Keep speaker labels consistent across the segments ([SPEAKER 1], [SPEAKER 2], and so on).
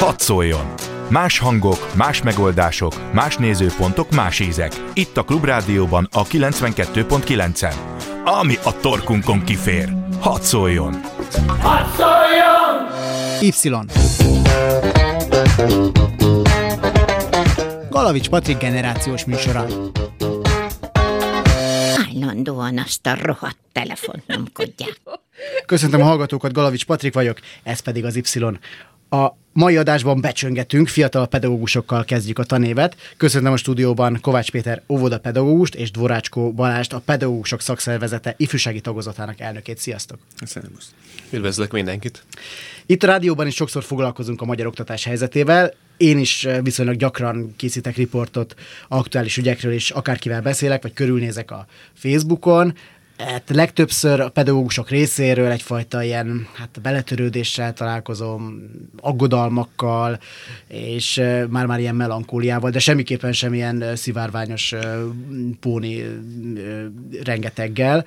[SPEAKER 1] Hadd szóljon! Más hangok, más megoldások, más nézőpontok, más ízek. Itt a Klubrádióban a 92.9-en. Ami a torkunkon kifér. Hadd szóljon!
[SPEAKER 2] Hadd szóljon!
[SPEAKER 3] Y. Galavics Patrik generációs műsora.
[SPEAKER 4] Állandóan azt a rohadt telefont nyomkodják.
[SPEAKER 3] Köszöntöm a hallgatókat, Galavics Patrik vagyok, ez pedig az Y. A mai adásban becsöngetünk, fiatal pedagógusokkal kezdjük a tanévet. Köszönöm a stúdióban Kovács Péter óvoda pedagógust és Dvorácskó Balást, a pedagógusok szakszervezete ifjúsági tagozatának elnökét. Sziasztok!
[SPEAKER 5] Szervusz.
[SPEAKER 6] Üdvözlök mindenkit!
[SPEAKER 3] Itt a rádióban is sokszor foglalkozunk a magyar oktatás helyzetével. Én is viszonylag gyakran készítek riportot aktuális ügyekről, és akárkivel beszélek, vagy körülnézek a Facebookon. Hát legtöbbször a pedagógusok részéről egyfajta ilyen hát beletörődéssel találkozom, aggodalmakkal, és már-már ilyen melankóliával, de semmiképpen sem ilyen szivárványos póni rengeteggel.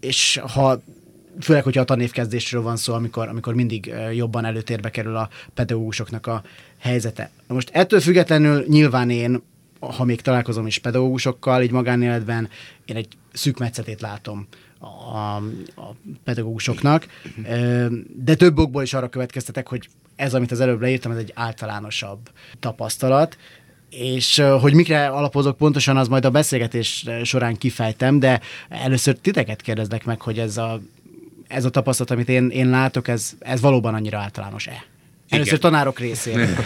[SPEAKER 3] És ha főleg, hogyha a tanévkezdésről van szó, amikor, amikor mindig jobban előtérbe kerül a pedagógusoknak a helyzete. Most ettől függetlenül nyilván én ha még találkozom is pedagógusokkal, így magánéletben én egy szűk metszetét látom a, a pedagógusoknak, de több okból is arra következtetek, hogy ez, amit az előbb leírtam, ez egy általánosabb tapasztalat, és hogy mikre alapozok pontosan, az majd a beszélgetés során kifejtem, de először titeket kérdeznek meg, hogy ez a, ez a tapasztalat, amit én, én látok, ez, ez valóban annyira általános-e? Először tanárok részéről.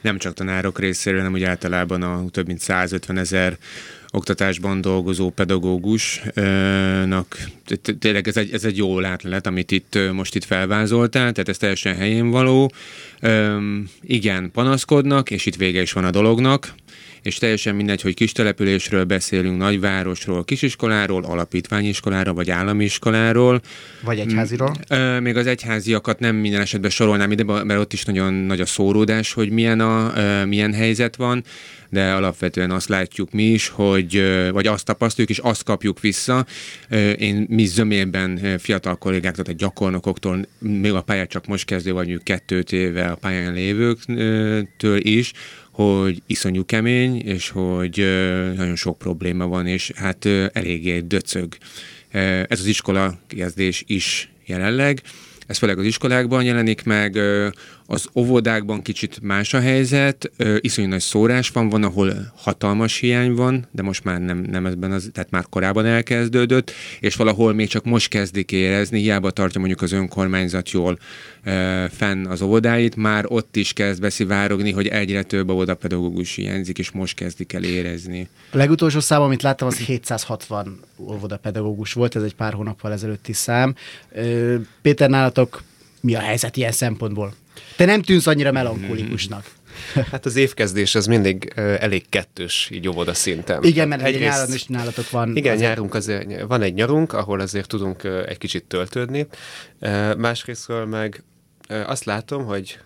[SPEAKER 5] Nem csak tanárok részéről, hanem úgy általában a több mint 150 ezer oktatásban dolgozó pedagógusnak. Tényleg ez egy, ez egy jó látlet, amit itt most itt felvázoltál, tehát ez teljesen helyén való. Igen, panaszkodnak, és itt vége is van a dolognak és teljesen mindegy, hogy kis településről beszélünk, nagyvárosról, kisiskoláról, alapítványiskoláról, vagy állami iskoláról.
[SPEAKER 3] Vagy egyháziról?
[SPEAKER 5] Még az egyháziakat nem minden esetben sorolnám ide, mert ott is nagyon nagy a szóródás, hogy milyen, a, milyen helyzet van de alapvetően azt látjuk mi is, hogy, vagy azt tapasztaljuk, és azt kapjuk vissza. Én mi zömében fiatal kollégáktól, tehát gyakornokoktól, még a pályát csak most kezdő vagyunk kettőt éve a pályán lévőktől is, hogy iszonyú kemény, és hogy nagyon sok probléma van, és hát eléggé döcög. Ez az iskola kezdés is jelenleg. Ez főleg az iskolákban jelenik meg, az óvodákban kicsit más a helyzet, iszonyú nagy szórás van, van, ahol hatalmas hiány van, de most már nem, nem ebben az, tehát már korábban elkezdődött, és valahol még csak most kezdik érezni, hiába tartja mondjuk az önkormányzat jól fenn az óvodáit, már ott is kezd beszivárogni, hogy egyre több óvodapedagógus hiányzik, és most kezdik el érezni.
[SPEAKER 3] A legutolsó szám, amit láttam, az 760 óvodapedagógus volt, ez egy pár hónappal ezelőtti szám. Péter, nálatok mi a helyzet ilyen szempontból? Te nem tűnsz annyira melankolikusnak.
[SPEAKER 6] Hát az évkezdés az mindig elég kettős, így óvoda szinten.
[SPEAKER 3] Igen, mert egyrészt, nyáron is nálatok van.
[SPEAKER 6] Igen, azért... nyárunk azért, van egy nyarunk, ahol azért tudunk egy kicsit töltődni. Másrésztről meg azt látom, hogy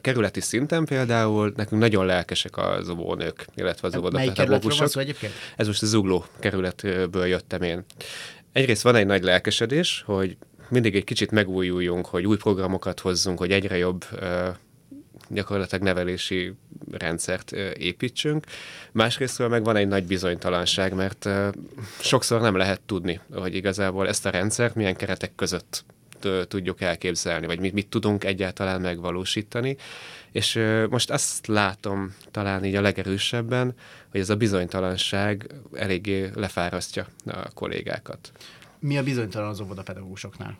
[SPEAKER 6] kerületi szinten például nekünk nagyon lelkesek az óvónők, illetve az óvodapedagógusok.
[SPEAKER 3] egyébként?
[SPEAKER 6] Ez most a Zugló kerületből jöttem én. Egyrészt van egy nagy lelkesedés, hogy mindig egy kicsit megújuljunk, hogy új programokat hozzunk, hogy egyre jobb gyakorlatilag nevelési rendszert építsünk. Másrésztről meg van egy nagy bizonytalanság, mert sokszor nem lehet tudni, hogy igazából ezt a rendszert milyen keretek között tudjuk elképzelni, vagy mit, mit tudunk egyáltalán megvalósítani. És most azt látom talán így a legerősebben, hogy ez a bizonytalanság eléggé lefárasztja a kollégákat.
[SPEAKER 3] Mi a bizonytalan az óvodapedagógusoknál?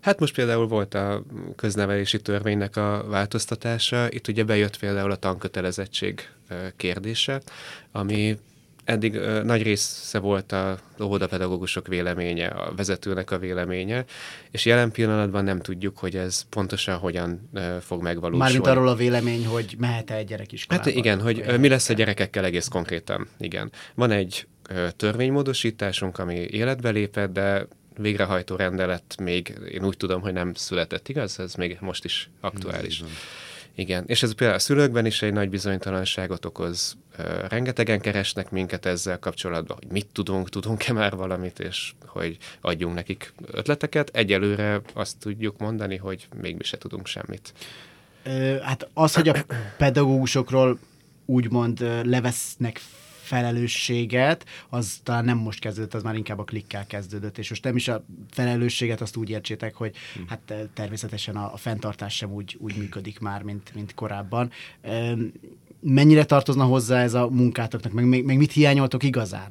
[SPEAKER 6] Hát most például volt a köznevelési törvénynek a változtatása, itt ugye bejött például a tankötelezettség kérdése, ami eddig ö, nagy része volt a óvodapedagógusok véleménye, a vezetőnek a véleménye, és jelen pillanatban nem tudjuk, hogy ez pontosan hogyan ö, fog megvalósulni.
[SPEAKER 3] Mármint arról a vélemény, hogy mehet-e egy gyerek iskolába?
[SPEAKER 6] Hát igen, hogy ö, mi lesz a gyerekekkel egész konkrétan. Igen. Van egy törvénymódosításunk, ami életbe lépett, de végrehajtó rendelet még én úgy tudom, hogy nem született, igaz? Ez még most is aktuális. Igen, és ez például a szülőkben is egy nagy bizonytalanságot okoz. Rengetegen keresnek minket ezzel kapcsolatban, hogy mit tudunk, tudunk-e már valamit, és hogy adjunk nekik ötleteket. Egyelőre azt tudjuk mondani, hogy még mi se tudunk semmit.
[SPEAKER 3] Hát az, hogy a pedagógusokról úgymond levesznek felelősséget, az talán nem most kezdődött, az már inkább a klikkel kezdődött, és most nem is a felelősséget azt úgy értsétek, hogy hm. hát természetesen a, a fenntartás sem úgy, úgy működik már, mint, mint korábban. Mennyire tartozna hozzá ez a munkátoknak, meg, meg, meg mit hiányoltok igazán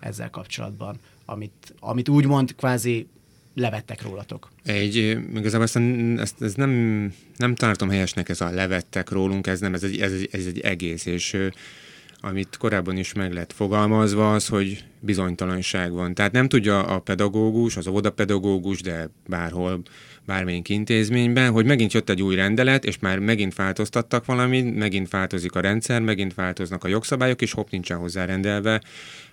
[SPEAKER 3] ezzel kapcsolatban, amit, amit úgymond kvázi levettek rólatok?
[SPEAKER 5] Egy, igazából ezt, ezt, ezt nem, nem tartom helyesnek ez a levettek rólunk, ez nem, ez egy, ez egy, ez egy egész, és amit korábban is meg lett fogalmazva, az, hogy bizonytalanság van. Tehát nem tudja a pedagógus, az óvodapedagógus, de bárhol, bármelyik intézményben, hogy megint jött egy új rendelet, és már megint változtattak valamit, megint változik a rendszer, megint változnak a jogszabályok, és hopp, nincsen hozzá rendelve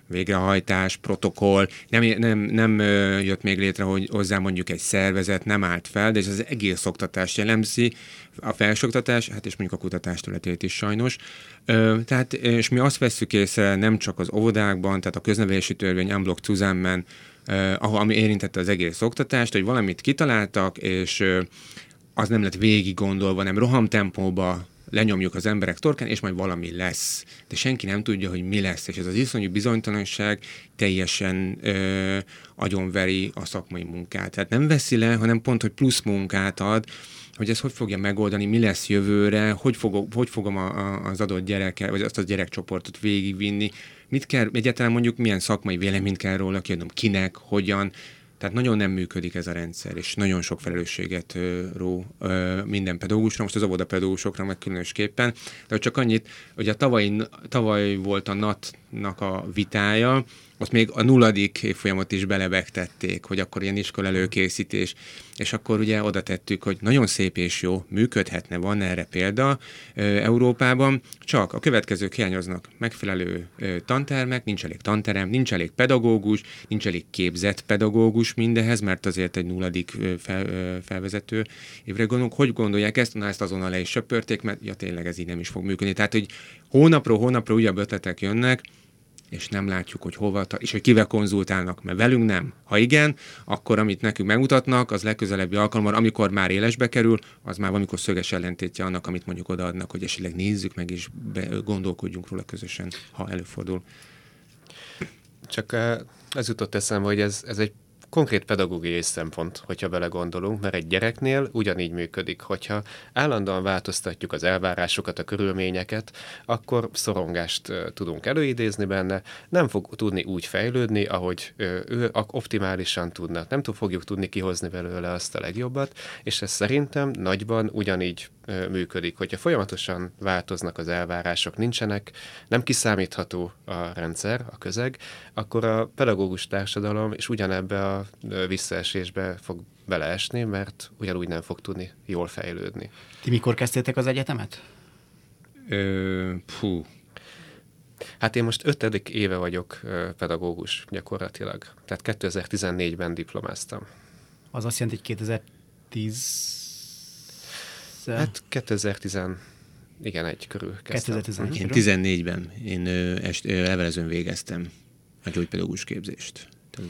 [SPEAKER 5] végrehajtás, protokoll, nem, nem, nem jött még létre, hogy hozzá mondjuk egy szervezet nem állt fel, de ez az egész oktatást jellemzi, a felsőoktatás, hát és mondjuk a kutatás területét is sajnos. Tehát, és mi azt veszük észre nem csak az óvodákban, tehát a köznevelési törvény Unblock Zusammen, ahol, ami érintette az egész oktatást, hogy valamit kitaláltak, és az nem lett végig gondolva, nem rohamtempóba lenyomjuk az emberek torkán, és majd valami lesz. De senki nem tudja, hogy mi lesz, és ez az iszonyú bizonytalanság teljesen ö, agyonveri a szakmai munkát. Tehát nem veszi le, hanem pont, hogy plusz munkát ad, hogy ez hogy fogja megoldani, mi lesz jövőre, hogy, fog, hogy fogom a, a, az adott gyereke, vagy azt a gyerekcsoportot végigvinni, mit kell, egyáltalán mondjuk milyen szakmai véleményt kell róla kiadnom, kinek, hogyan, tehát nagyon nem működik ez a rendszer, és nagyon sok felelősséget ró minden pedagógusra, most az óvodapedagógusokra meg különösképpen, de csak annyit, hogy a tavaly, tavaly volt a NAT-nak a vitája, ott még a nulladik évfolyamot is belebegtették, hogy akkor ilyen iskola előkészítés, és akkor ugye oda tettük, hogy nagyon szép és jó, működhetne, van erre példa Európában, csak a következők hiányoznak megfelelő tantermek, nincs elég tanterem, nincs elég pedagógus, nincs elég képzett pedagógus mindehez, mert azért egy nulladik fel, felvezető évre gondolunk. Hogy gondolják ezt? Na, ezt azonnal le is söpörték, mert ja tényleg ez így nem is fog működni. Tehát, hogy hónapról hónapra újabb ötletek jönnek, és nem látjuk, hogy hova, és hogy kivel konzultálnak, mert velünk nem. Ha igen, akkor amit nekünk megmutatnak, az legközelebbi alkalommal, amikor már élesbe kerül, az már valamikor szöges ellentétje annak, amit mondjuk odaadnak, hogy esetleg nézzük meg, és be, gondolkodjunk róla közösen, ha előfordul.
[SPEAKER 6] Csak ez jutott eszembe, hogy ez, ez egy konkrét pedagógiai szempont, hogyha belegondolunk, mert egy gyereknél ugyanígy működik, hogyha állandóan változtatjuk az elvárásokat, a körülményeket, akkor szorongást tudunk előidézni benne, nem fog tudni úgy fejlődni, ahogy ő optimálisan tudna. Nem fogjuk tudni kihozni belőle azt a legjobbat, és ez szerintem nagyban ugyanígy működik. Hogyha folyamatosan változnak az elvárások, nincsenek, nem kiszámítható a rendszer, a közeg, akkor a pedagógus társadalom is ugyanebbe a visszaesésbe fog beleesni, mert ugyanúgy nem fog tudni jól fejlődni.
[SPEAKER 3] Ti mikor kezdtétek az egyetemet?
[SPEAKER 5] Ö, fú.
[SPEAKER 6] Hát én most ötödik éve vagyok pedagógus gyakorlatilag. Tehát 2014-ben diplomáztam.
[SPEAKER 3] Az azt jelenti, hogy 2010
[SPEAKER 6] Hát 2010 igen, egy körül kezdtem.
[SPEAKER 3] 2011
[SPEAKER 5] Én 14-ben én est, levelezőn végeztem a gyógypedagógus képzést.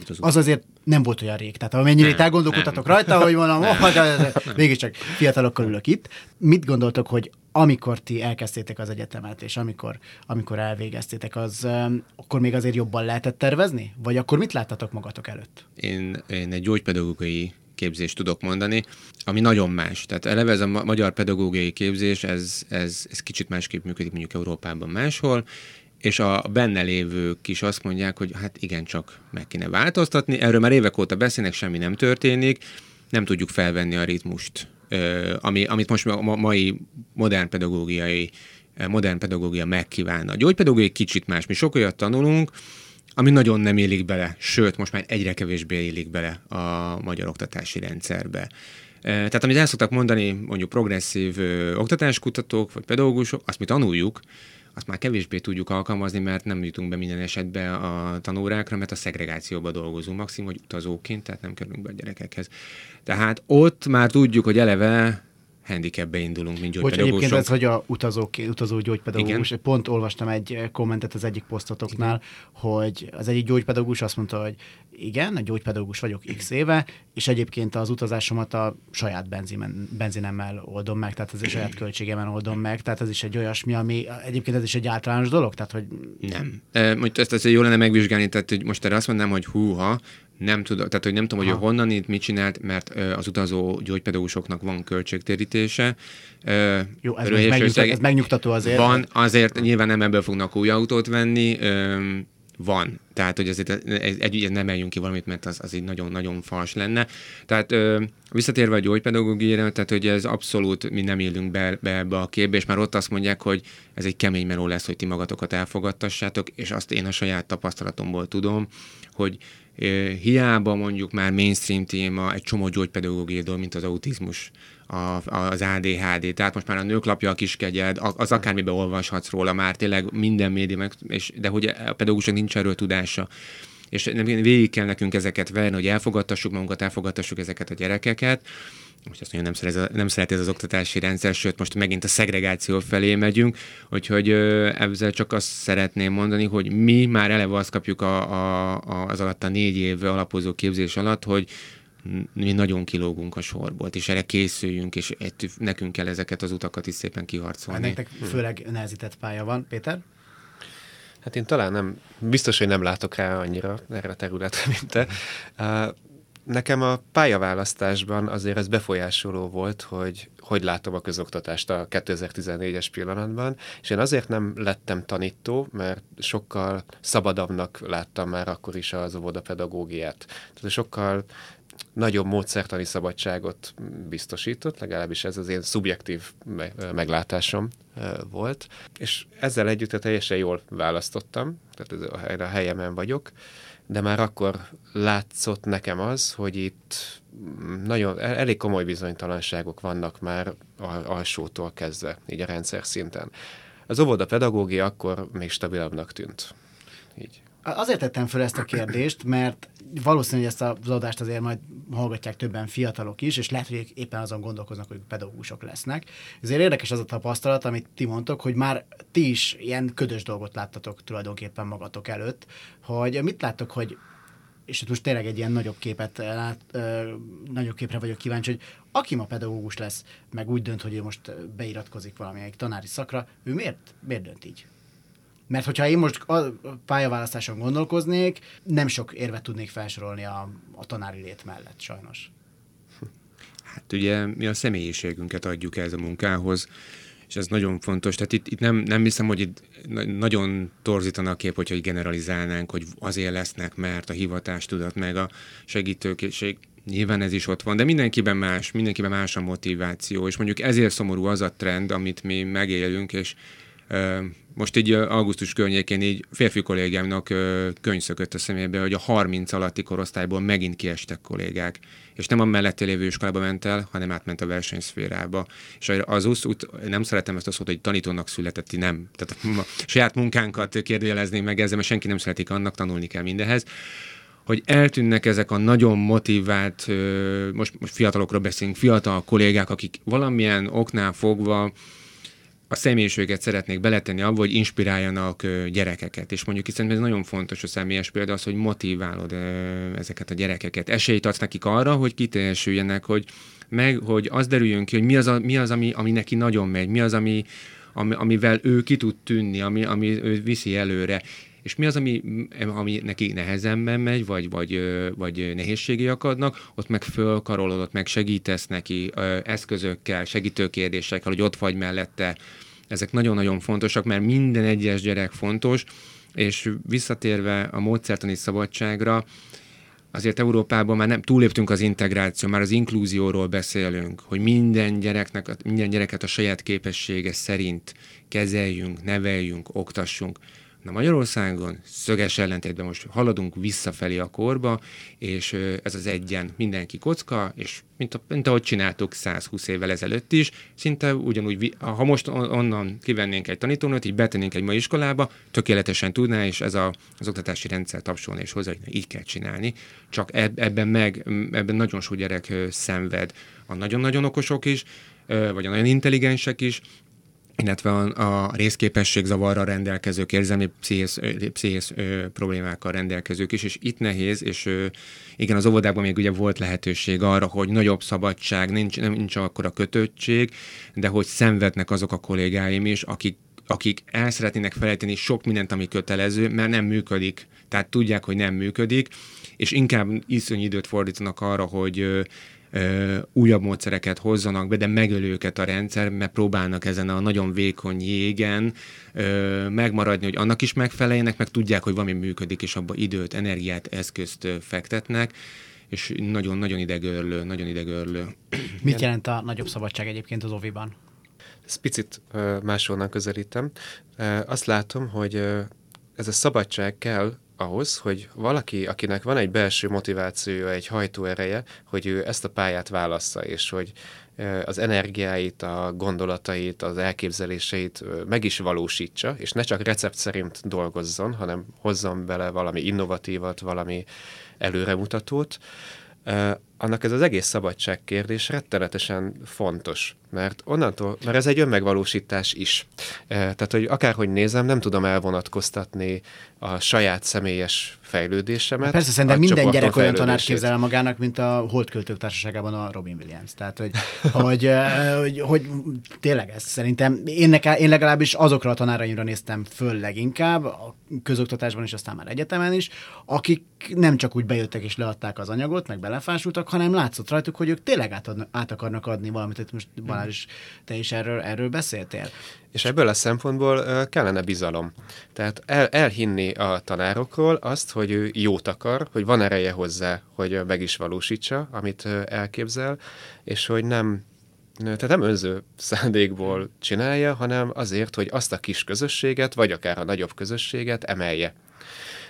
[SPEAKER 3] Az, az azért nem volt olyan rég. Tehát amennyire itt elgondolkodtatok rajta, hogy mondom, oh, mégiscsak fiatalokkal ülök itt. Mit gondoltok, hogy amikor ti elkezdtétek az egyetemet, és amikor, amikor elvégeztétek, az akkor még azért jobban lehetett tervezni? Vagy akkor mit láttatok magatok előtt?
[SPEAKER 5] Én, én egy gyógypedagógiai képzést tudok mondani, ami nagyon más. Tehát eleve ez a magyar pedagógiai képzés, ez, ez, ez kicsit másképp működik mondjuk Európában máshol, és a benne lévők is azt mondják, hogy hát igen, csak meg kéne változtatni. Erről már évek óta beszélnek, semmi nem történik, nem tudjuk felvenni a ritmust, ami, amit most a mai modern pedagógiai modern pedagógia megkívánna. A gyógypedagógia kicsit más. Mi sok olyat tanulunk, ami nagyon nem élik bele, sőt, most már egyre kevésbé élik bele a magyar oktatási rendszerbe. Tehát amit el szoktak mondani mondjuk progresszív ö, oktatáskutatók vagy pedagógusok, azt mi tanuljuk, azt már kevésbé tudjuk alkalmazni, mert nem jutunk be minden esetben a tanórákra, mert a szegregációba dolgozunk, maximum, hogy utazóként, tehát nem kerülünk be a gyerekekhez. Tehát ott már tudjuk, hogy eleve handicapbe indulunk, mint
[SPEAKER 3] Hogy egyébként
[SPEAKER 5] gyógypedagógusok.
[SPEAKER 3] ez, hogy a utazó, utazó gyógypedagógus,
[SPEAKER 5] Igen.
[SPEAKER 3] pont olvastam egy kommentet az egyik posztotoknál, hogy az egyik gyógypedagógus azt mondta, hogy igen, a gyógypedagógus vagyok x éve, és egyébként az utazásomat a saját benzimen, benzinemmel oldom meg, tehát ez a saját költségemen oldom meg, tehát ez is egy olyasmi, ami egyébként ez is egy általános dolog, tehát hogy
[SPEAKER 5] Nem. E, Most ezt, ezt jó lenne megvizsgálni, tehát hogy most erre azt mondanám, hogy húha, nem tudom, tehát hogy nem tudom, hogy ő honnan itt mit csinált, mert ö, az utazó gyógypedagógusoknak van költségtérítése. Ö,
[SPEAKER 3] jó, ez,
[SPEAKER 5] erről
[SPEAKER 3] meg,
[SPEAKER 5] és
[SPEAKER 3] megnyugtató,
[SPEAKER 5] összeg-
[SPEAKER 3] ez megnyugtató azért.
[SPEAKER 5] Van, azért nyilván nem ebből fognak új autót venni, van. Tehát, hogy azért egy, nem emeljünk ki valamit, mert az, az így nagyon-nagyon fals lenne. Tehát ö, visszatérve a gyógypedagógiára, tehát hogy ez abszolút mi nem élünk be, be ebbe a képbe, és már ott azt mondják, hogy ez egy kemény meló lesz, hogy ti magatokat elfogadtassátok, és azt én a saját tapasztalatomból tudom, hogy ö, hiába mondjuk már mainstream téma egy csomó gyógypedagógiai dolog, mint az autizmus, a, az ADHD, tehát most már a nőklapja a kiskegyed, az akármibe olvashatsz róla már, tényleg minden média, meg, és, de hogy a pedagógusok nincs erről tudása. És nem, végig kell nekünk ezeket venni, hogy elfogadtassuk magunkat, elfogadtassuk ezeket a gyerekeket. Most azt mondja, nem szeret, ez nem szeret ez az oktatási rendszer, sőt, most megint a szegregáció felé megyünk, úgyhogy ezzel csak azt szeretném mondani, hogy mi már eleve azt kapjuk a, a, a, az alatt a négy év alapozó képzés alatt, hogy mi nagyon kilógunk a sorból, és erre készüljünk, és ettől nekünk kell ezeket az utakat is szépen
[SPEAKER 3] Hát
[SPEAKER 5] kiharcolni.
[SPEAKER 3] nektek főleg nehezített pálya van. Péter?
[SPEAKER 6] Hát én talán nem, biztos, hogy nem látok rá annyira erre a területre, mint te. Nekem a pályaválasztásban azért ez befolyásoló volt, hogy hogy látom a közoktatást a 2014-es pillanatban, és én azért nem lettem tanító, mert sokkal szabadabbnak láttam már akkor is az óvodapedagógiát. Tehát sokkal nagyobb módszertani szabadságot biztosított, legalábbis ez az én szubjektív me- meglátásom volt, és ezzel együtt teljesen jól választottam, tehát ez a helyemen vagyok, de már akkor látszott nekem az, hogy itt nagyon el- elég komoly bizonytalanságok vannak már al- alsótól kezdve, így a rendszer szinten. Az óvoda pedagógia akkor még stabilabbnak tűnt. Így.
[SPEAKER 3] Azért tettem fel ezt a kérdést, mert valószínű, hogy ezt az adást azért majd hallgatják többen fiatalok is, és lehet, hogy éppen azon gondolkoznak, hogy pedagógusok lesznek. Ezért érdekes az a tapasztalat, amit ti mondtok, hogy már ti is ilyen ködös dolgot láttatok tulajdonképpen magatok előtt, hogy mit láttok, hogy és itt most tényleg egy ilyen nagyobb képet lát, ö, nagyobb képre vagyok kíváncsi, hogy aki ma pedagógus lesz, meg úgy dönt, hogy ő most beiratkozik valamilyen tanári szakra, ő miért, miért dönt így? Mert hogyha én most a pályaválasztáson gondolkoznék, nem sok érvet tudnék felsorolni a, a tanári lét mellett, sajnos.
[SPEAKER 5] Hát ugye mi a személyiségünket adjuk ez a munkához, és ez nagyon fontos. Tehát itt, itt nem, nem hiszem, hogy itt na- nagyon torzítana a kép, hogyha generalizálnánk, hogy azért lesznek, mert a hivatástudat, meg a segítőkészség, nyilván ez is ott van, de mindenkiben más, mindenkiben más a motiváció, és mondjuk ezért szomorú az a trend, amit mi megélünk, és most így augusztus környékén így férfi kollégámnak könyv szökött a szemébe, hogy a 30 alatti korosztályból megint kiestek kollégák, és nem a mellette lévő iskolába ment el, hanem átment a versenyszférába. És az USZ, nem szeretem ezt a szót, hogy tanítónak született, nem. Tehát a saját munkánkat kérdőjelezném meg ezzel, mert senki nem szeretik annak, tanulni kell mindenhez hogy eltűnnek ezek a nagyon motivált, most, most fiatalokról beszélünk, fiatal kollégák, akik valamilyen oknál fogva a személyiséget szeretnék beletenni abba, hogy inspiráljanak gyerekeket. És mondjuk hiszen ez nagyon fontos a személyes példa az, hogy motiválod ezeket a gyerekeket. Esélyt adsz nekik arra, hogy kiteljesüljenek, hogy meg, hogy az derüljön ki, hogy mi az, a, mi az ami, ami neki nagyon megy, mi az, ami, ami, amivel ő ki tud tűnni, ami, ami ő viszi előre. És mi az, ami, ami neki nehezenben megy, vagy, vagy, vagy nehézségei akadnak, ott meg fölkarolod, ott meg segítesz neki eszközökkel, segítőkérdésekkel, hogy ott vagy mellette. Ezek nagyon-nagyon fontosak, mert minden egyes gyerek fontos, és visszatérve a módszertani szabadságra, azért Európában már nem túléptünk az integráció, már az inklúzióról beszélünk, hogy minden gyereknek, minden gyereket a saját képessége szerint kezeljünk, neveljünk, oktassunk. Na Magyarországon szöges ellentétben most haladunk visszafelé a korba, és ez az egyen mindenki kocka, és mint, a, mint ahogy csináltuk 120 évvel ezelőtt is, szinte ugyanúgy, ha most onnan kivennénk egy tanítónőt, így betennénk egy mai iskolába, tökéletesen tudná, és ez a, az oktatási rendszer tapsolni és hozzá, hogy így kell csinálni. Csak ebben meg, ebben nagyon sok gyerek szenved. A nagyon-nagyon okosok is, vagy a nagyon intelligensek is, illetve a, a részképesség zavarra rendelkezők, érzelmi pszichés, pszichés problémákkal rendelkezők is, és itt nehéz, és ö, igen, az óvodában még ugye volt lehetőség arra, hogy nagyobb szabadság, nincs, nem nincs akkor a kötöttség, de hogy szenvednek azok a kollégáim is, akik akik el szeretnének felejteni sok mindent, ami kötelező, mert nem működik. Tehát tudják, hogy nem működik, és inkább iszony időt fordítanak arra, hogy újabb módszereket hozzanak be, de megöl őket a rendszer, mert próbálnak ezen a nagyon vékony jégen megmaradni, hogy annak is megfeleljenek, meg tudják, hogy valami működik, és abba időt, energiát, eszközt fektetnek és nagyon-nagyon idegörlő, nagyon idegörlő.
[SPEAKER 3] Mit jelent a nagyobb szabadság egyébként az oviban?
[SPEAKER 6] Ezt picit máshonnan közelítem. Azt látom, hogy ez a szabadság kell ahhoz, hogy valaki, akinek van egy belső motivációja, egy hajtóereje, hogy ő ezt a pályát válassza, és hogy az energiáit, a gondolatait, az elképzeléseit meg is valósítsa, és ne csak recept szerint dolgozzon, hanem hozzon bele valami innovatívat, valami előremutatót, annak ez az egész szabadság kérdés rettenetesen fontos, mert onnantól, mert ez egy önmegvalósítás is. Tehát, hogy akárhogy nézem, nem tudom elvonatkoztatni a saját személyes fejlődésemet.
[SPEAKER 3] Persze, szerintem minden gyerek olyan tanár képzel magának, mint a Holdköltők társaságában a Robin Williams. Tehát, hogy, hogy, hogy, hogy tényleg ez szerintem, én, nekem, én legalábbis azokra a tanáraimra néztem föl leginkább, a közoktatásban is, aztán már egyetemen is, akik nem csak úgy bejöttek és leadták az anyagot, meg belefásultak, hanem látszott rajtuk, hogy ők tényleg át, át akarnak adni valamit, hogy most Balázs, te is erről, erről beszéltél.
[SPEAKER 6] És ebből a szempontból kellene bizalom. Tehát el, elhinni a tanárokról azt, hogy ő jót akar, hogy van ereje hozzá, hogy meg is valósítsa, amit elképzel, és hogy nem tehát nem önző szándékból csinálja, hanem azért, hogy azt a kis közösséget, vagy akár a nagyobb közösséget emelje.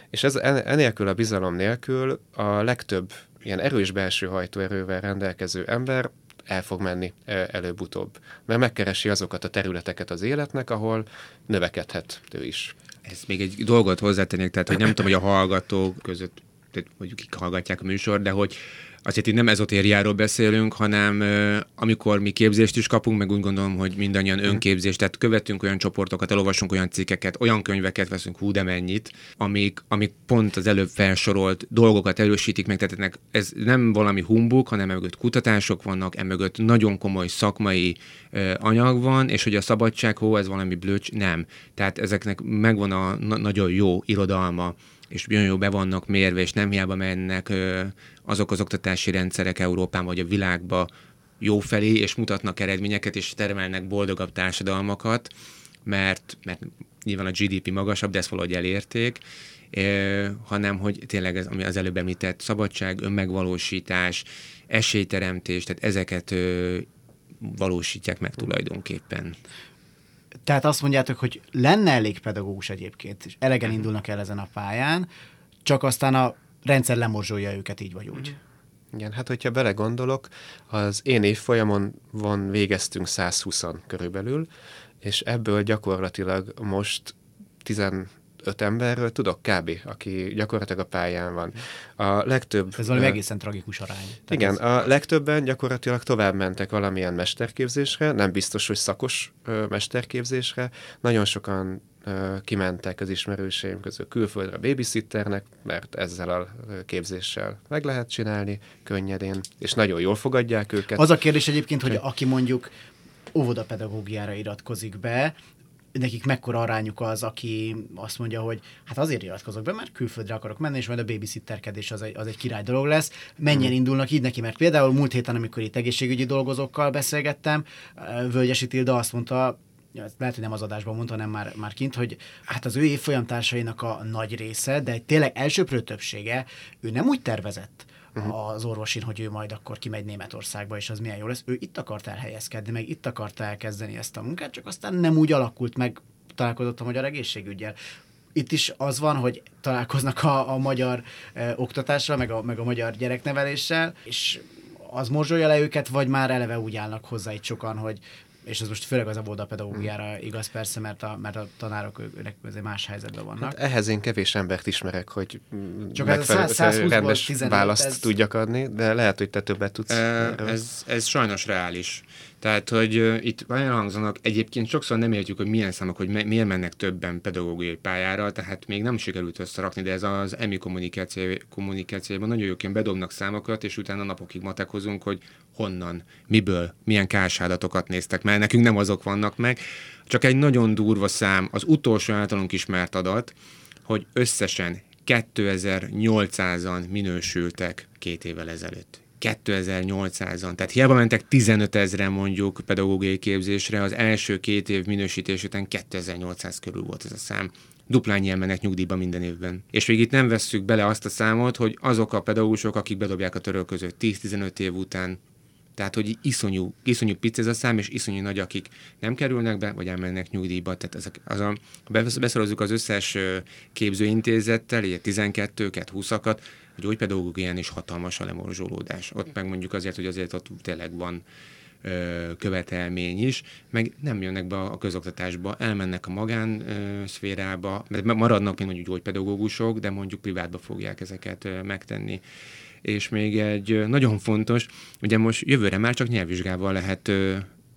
[SPEAKER 6] És ez, enélkül a bizalom nélkül a legtöbb ilyen erős belső hajtóerővel rendelkező ember el fog menni előbb-utóbb. Mert megkeresi azokat a területeket az életnek, ahol növekedhet ő is.
[SPEAKER 5] Ez még egy dolgot hozzátennék, tehát hogy nem tudom, hogy a hallgatók között, mondjuk kik hallgatják a műsor, de hogy azért itt nem ezotériáról beszélünk, hanem amikor mi képzést is kapunk, meg úgy gondolom, hogy mindannyian mhm. önképzést, tehát követünk olyan csoportokat, elolvasunk olyan cikkeket, olyan könyveket veszünk hú de mennyit, amik, amik pont az előbb felsorolt dolgokat erősítik meg, tehát ennek ez nem valami humbuk, hanem emögött kutatások vannak, emögött nagyon komoly szakmai anyag van, és hogy a szabadság, hó, ez valami blöcs, nem. Tehát ezeknek megvan a na- nagyon jó irodalma, és nagyon jó be vannak mérve, és nem hiába mennek azok az oktatási rendszerek Európán vagy a világba jó felé, és mutatnak eredményeket, és termelnek boldogabb társadalmakat, mert, mert nyilván a GDP magasabb, de ezt valahogy elérték, hanem hogy tényleg ez, ami az előbb említett szabadság, önmegvalósítás, esélyteremtés, tehát ezeket valósítják meg tulajdonképpen.
[SPEAKER 3] Tehát azt mondjátok, hogy lenne elég pedagógus egyébként, és elegen indulnak el ezen a pályán, csak aztán a rendszer lemorzsolja őket így vagy úgy.
[SPEAKER 6] Igen, hát hogyha belegondolok, az én évfolyamon van végeztünk 120 körülbelül, és ebből gyakorlatilag most 15 emberről tudok kb., aki gyakorlatilag a pályán van. A legtöbb...
[SPEAKER 3] Ez valami egészen tragikus arány. Tehát
[SPEAKER 6] igen, ez... a legtöbben gyakorlatilag tovább mentek valamilyen mesterképzésre, nem biztos, hogy szakos mesterképzésre. Nagyon sokan kimentek az ismerőseim közül külföldre babysitternek, mert ezzel a képzéssel meg lehet csinálni könnyedén, és nagyon jól fogadják őket.
[SPEAKER 3] Az a kérdés egyébként, hogy aki mondjuk óvodapedagógiára iratkozik be, nekik mekkora arányuk az, aki azt mondja, hogy hát azért iratkozok be, mert külföldre akarok menni, és majd a babysitterkedés az egy, az egy király dolog lesz. Mennyien mm. indulnak így neki, mert például múlt héten, amikor itt egészségügyi dolgozókkal beszélgettem, Völgyesi Tilda azt mondta, lehet, hogy nem az adásban mondta, hanem már, már kint, hogy hát az ő évfolyamtársainak a nagy része, de tényleg elsőprő többsége, ő nem úgy tervezett, uh-huh. az orvosin, hogy ő majd akkor kimegy Németországba, és az milyen jó lesz. Ő itt akart elhelyezkedni, meg itt akart elkezdeni ezt a munkát, csak aztán nem úgy alakult meg, találkozott a magyar egészségügyel itt is az van, hogy találkoznak a, a magyar e, oktatással, meg a, meg a magyar gyerekneveléssel, és az morzsolja le őket, vagy már eleve úgy állnak hozzá itt sokan, hogy és ez most főleg az a pedagógiára igaz persze, mert a, mert a tanárok ők azért más helyzetben vannak. Hát
[SPEAKER 6] ehhez én kevés embert ismerek, hogy
[SPEAKER 3] Csak megfelelő, ez 120
[SPEAKER 6] rendes 15, választ ez... tudjak adni, de lehet, hogy te többet tudsz.
[SPEAKER 5] E, ez, ez sajnos reális. Tehát, hogy uh, itt elhangzanak, egyébként sokszor nem értjük, hogy milyen számok, hogy me- miért mennek többen pedagógiai pályára, tehát még nem sikerült összerakni, de ez az EMI kommunikáció, kommunikációban nagyon jóként bedobnak számokat, és utána napokig matekozunk, hogy honnan, miből, milyen kársárdatokat néztek, mert nekünk nem azok vannak meg. Csak egy nagyon durva szám, az utolsó általunk ismert adat, hogy összesen 2800-an minősültek két évvel ezelőtt. 2800-an. Tehát hiába mentek 15 ezeren mondjuk pedagógiai képzésre, az első két év minősítés után 2800 körül volt ez a szám. Duplányian mennek nyugdíjba minden évben. És még itt nem vesszük bele azt a számot, hogy azok a pedagógusok, akik bedobják a törölközőt 10-15 év után, tehát, hogy iszonyú, iszonyú pic ez a szám, és iszonyú nagy, akik nem kerülnek be, vagy elmennek nyugdíjba. Tehát ezek, az a, beszorozzuk az összes képzőintézettel, ilyen 12-ket, 20-akat, a gyógypedagógián is hatalmas a lemorzsolódás. Ott meg mondjuk azért, hogy azért ott tényleg van követelmény is, meg nem jönnek be a közoktatásba, elmennek a magán szférába, mert maradnak még mondjuk gyógypedagógusok, de mondjuk privátba fogják ezeket megtenni. És még egy nagyon fontos, ugye most jövőre már csak nyelvvizsgával lehet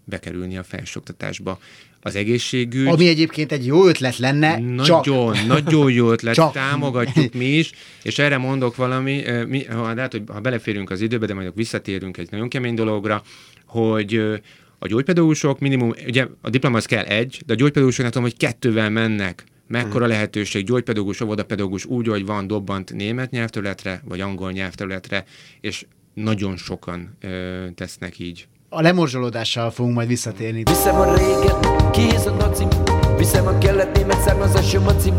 [SPEAKER 5] bekerülni a felsőoktatásba az egészségügy.
[SPEAKER 3] Ami egyébként egy jó ötlet lenne.
[SPEAKER 5] Nagyon, csak. nagyon jó ötlet, csak. támogatjuk mi is, és erre mondok valami, mi, ha, lehet, hogy ha beleférünk az időbe, de majd visszatérünk egy nagyon kemény dologra, hogy a gyógypedagógusok minimum, ugye a diploma az kell egy, de a gyógypedagógusok nem tudom, hogy kettővel mennek, mekkora hmm. lehetőség gyógypedagógus, óvodapedagógus úgy, hogy van dobbant német nyelvterületre, vagy angol nyelvterületre, és nagyon sokan ö, tesznek így
[SPEAKER 3] a lemorzsolódással fogunk majd visszatérni.
[SPEAKER 7] Viszem a réget, kéz a nacim, viszem a kelet német származású macim,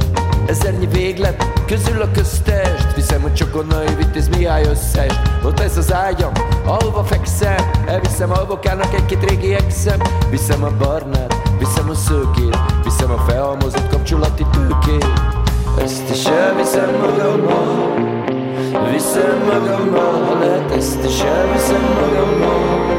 [SPEAKER 7] ezernyi véglet, közül a köztest, viszem a csokonnai vitéz Mihály összes, ott ez az ágyam, ahova fekszem, elviszem a bokának egy-két régi exem, viszem a barnát, viszem a szőkét, viszem a felhalmozott kapcsolati tőkét, ezt is elviszem magammal, viszem magammal, ha lehet ezt is elviszem magammal.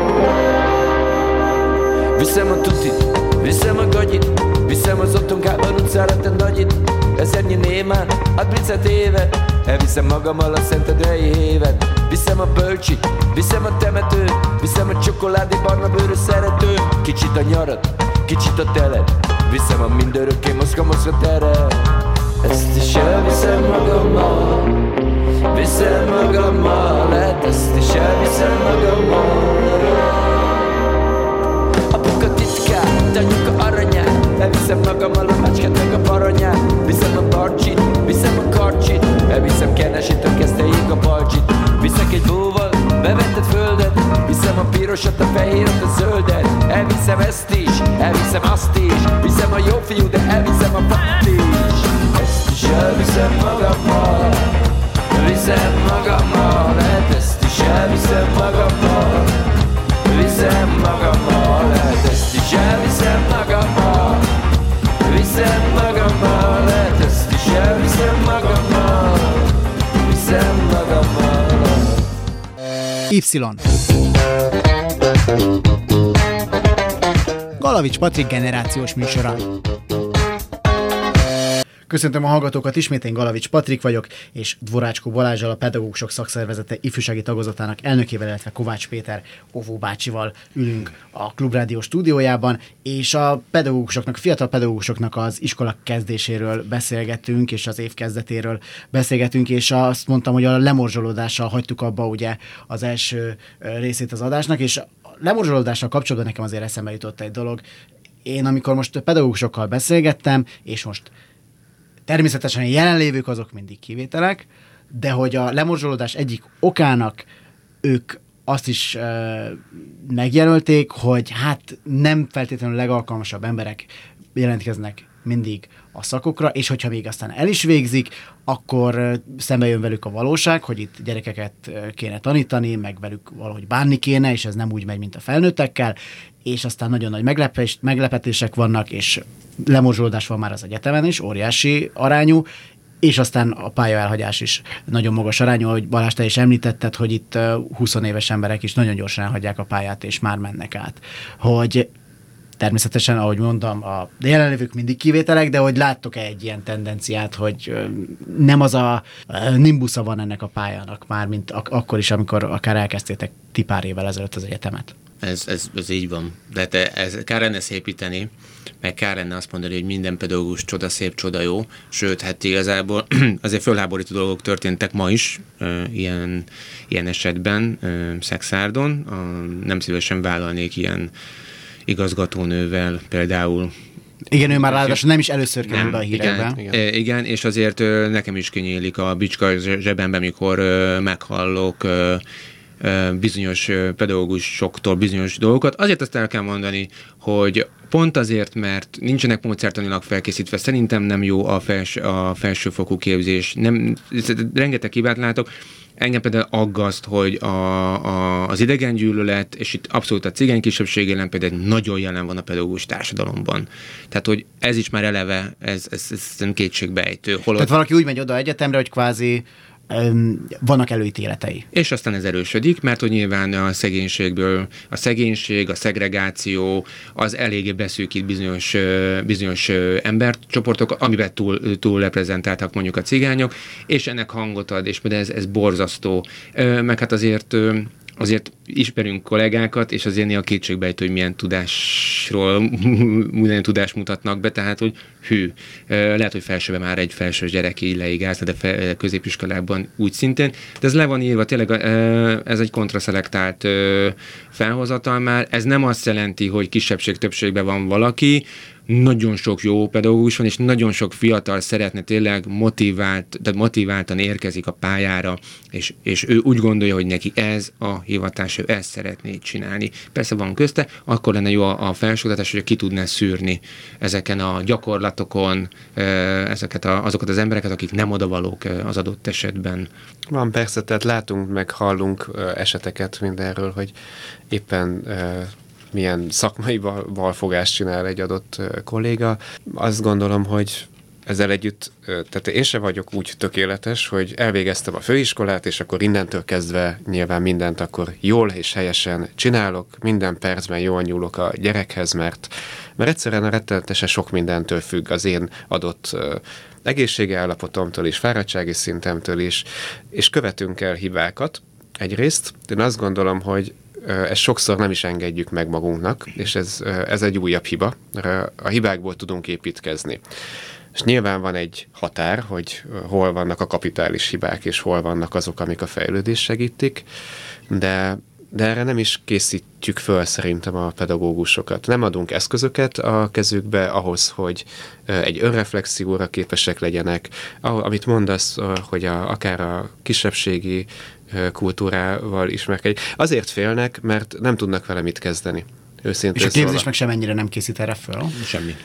[SPEAKER 7] Viszem a tutit, viszem a gagyit Viszem az otthonkában utcára te nagyit. Ezernyi némán, hát blicet éve Elviszem magammal a szentedrei évet. Viszem a bölcsit, viszem a temetőt Viszem a csokoládé barna bőrű szerető Kicsit a nyarat, kicsit a telet Viszem a mindörökké mozga mozga teret. Ezt is elviszem magammal Viszem magammal, lehet ezt is elviszem magammal. Apuka titkát, anyuka aranyát Elviszem magammal a macskát meg a paranyát. Viszem a barcsit, viszem a karcsit Elviszem kenesítől kezdteig a balcsit. Viszek egy bóval, bevetted földet Viszem a pirosat, a fehéret, a zöldet. Elviszem ezt is, elviszem azt is. Viszem a jó fiú, de elviszem a fát is. Ezt is elviszem magammal Viszem magammal, lehet ezt is elviszem magammal. Viszem magammal, lehet ezt is elviszem magammal. Viszem magammal, lehet ezt is elviszem magammal. Viszem magammal.
[SPEAKER 3] Y. Galavics Patrik generációs műsora. Köszöntöm a hallgatókat, ismét én Galavics Patrik vagyok, és Dvorácskó Balázsal, a Pedagógusok Szakszervezete ifjúsági tagozatának elnökével, illetve Kovács Péter Óvó bácsival ülünk a Klubrádió stúdiójában, és a pedagógusoknak, fiatal pedagógusoknak az iskola kezdéséről beszélgetünk, és az év kezdetéről beszélgetünk, és azt mondtam, hogy a lemorzsolódással hagytuk abba ugye az első részét az adásnak, és lemorzsolódással kapcsolatban nekem azért eszembe jutott egy dolog, én amikor most pedagógusokkal beszélgettem, és most Természetesen a jelenlévők azok mindig kivételek, de hogy a lemorzsolódás egyik okának ők azt is uh, megjelölték, hogy hát nem feltétlenül legalkalmasabb emberek jelentkeznek mindig a szakokra, és hogyha még aztán el is végzik, akkor szembe jön velük a valóság, hogy itt gyerekeket kéne tanítani, meg velük valahogy bánni kéne, és ez nem úgy megy, mint a felnőttekkel, és aztán nagyon nagy meglepés, meglepetések vannak, és lemorzsolódás van már az egyetemen is, óriási arányú, és aztán a pályaelhagyás is nagyon magas arányú, hogy Balázs, te is említetted, hogy itt 20 éves emberek is nagyon gyorsan elhagyják a pályát, és már mennek át. Hogy természetesen, ahogy mondtam, a jelenlévők mindig kivételek, de hogy láttok-e egy ilyen tendenciát, hogy nem az a nimbusza van ennek a pályának már, mint ak- akkor is, amikor akár elkezdtétek ti pár évvel ezelőtt az egyetemet?
[SPEAKER 5] Ez, ez, ez így van. De te, ez, kár lenne szépíteni, meg kár lenne azt mondani, hogy minden pedagógus csoda szép, csoda jó, sőt, hát igazából azért fölháborító dolgok történtek ma is, ilyen, ilyen esetben, Szexárdon. Nem szívesen vállalnék ilyen igazgatónővel például
[SPEAKER 3] igen, ő már ráadásul nem is először kerül a hírekbe.
[SPEAKER 5] Igen, igen. igen, és azért nekem is kinyílik a bicska zsebembe, mikor meghallok bizonyos pedagógusoktól bizonyos dolgokat. Azért azt el kell mondani, hogy pont azért, mert nincsenek módszertanilag felkészítve, szerintem nem jó a, fels, a felsőfokú képzés. Nem, rengeteg hibát látok. Engem például aggaszt, hogy a, a, az idegen gyűlölet, és itt abszolút a cigány kisebbség jelen például nagyon jelen van a pedagógus társadalomban. Tehát, hogy ez is már eleve, ez, ez, ez nem kétségbejtő.
[SPEAKER 3] Holott... Tehát valaki úgy megy oda egyetemre, hogy kvázi vannak előítéletei.
[SPEAKER 5] És aztán ez erősödik, mert hogy nyilván a szegénységből, a szegénység, a szegregáció, az eléggé beszűkít bizonyos, bizonyos embercsoportok, amiben túl, túl reprezentáltak mondjuk a cigányok, és ennek hangot ad, és például ez, ez borzasztó. Meg hát azért azért ismerünk kollégákat, és azért néha kétségbejtő, hogy milyen tudásról, milyen tudást mutatnak be, tehát, hogy hű, lehet, hogy felsőben már egy felsős gyerek így leigázna, de fe, középiskolában úgy szintén, de ez le van írva, tényleg ez egy kontraszelektált felhozatal már, ez nem azt jelenti, hogy kisebbség-többségben van valaki, nagyon sok jó pedagógus van, és nagyon sok fiatal szeretne tényleg motivált, tehát motiváltan érkezik a pályára, és, és ő úgy gondolja, hogy neki ez a hivatás, ő ezt szeretné csinálni. Persze van közte, akkor lenne jó a, a felsőoktatás, hogy ki tudná szűrni ezeken a gyakorlatokon ezeket a, azokat az embereket, akik nem odavalók az adott esetben.
[SPEAKER 6] Van persze, tehát látunk, meg hallunk eseteket mindenről, hogy éppen milyen szakmai valfogást csinál egy adott kolléga. Azt gondolom, hogy ezzel együtt, tehát én sem vagyok úgy tökéletes, hogy elvégeztem a főiskolát, és akkor innentől kezdve nyilván mindent akkor jól és helyesen csinálok, minden percben jól nyúlok a gyerekhez, mert, mert egyszerűen rettenetesen sok mindentől függ az én adott egészségi állapotomtól is, fáradtsági szintemtől is, és követünk el hibákat, Egyrészt én azt gondolom, hogy ezt sokszor nem is engedjük meg magunknak, és ez, ez egy újabb hiba. A hibákból tudunk építkezni. És nyilván van egy határ, hogy hol vannak a kapitális hibák, és hol vannak azok, amik a fejlődés segítik, de, de erre nem is készítjük föl szerintem a pedagógusokat. Nem adunk eszközöket a kezükbe ahhoz, hogy egy önreflexióra képesek legyenek. Amit mondasz, hogy a, akár a kisebbségi kultúrával ismerkedj. Azért félnek, mert nem tudnak vele mit kezdeni.
[SPEAKER 3] Őszintén És a képzés meg sem ennyire nem készít erre föl?
[SPEAKER 5] Semmi.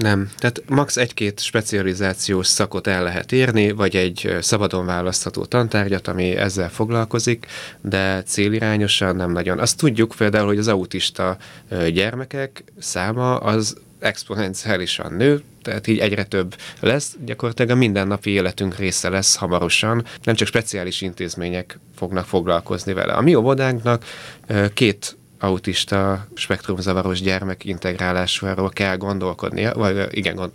[SPEAKER 6] Nem. Tehát max. egy-két specializációs szakot el lehet érni, vagy egy szabadon választható tantárgyat, ami ezzel foglalkozik, de célirányosan nem nagyon. Azt tudjuk például, hogy az autista gyermekek száma az exponenciálisan nő, tehát így egyre több lesz, gyakorlatilag a mindennapi életünk része lesz hamarosan, nem csak speciális intézmények fognak foglalkozni vele. A mi óvodánknak két autista spektrumzavaros gyermek integrálásáról kell gondolkodnia, vagy igen,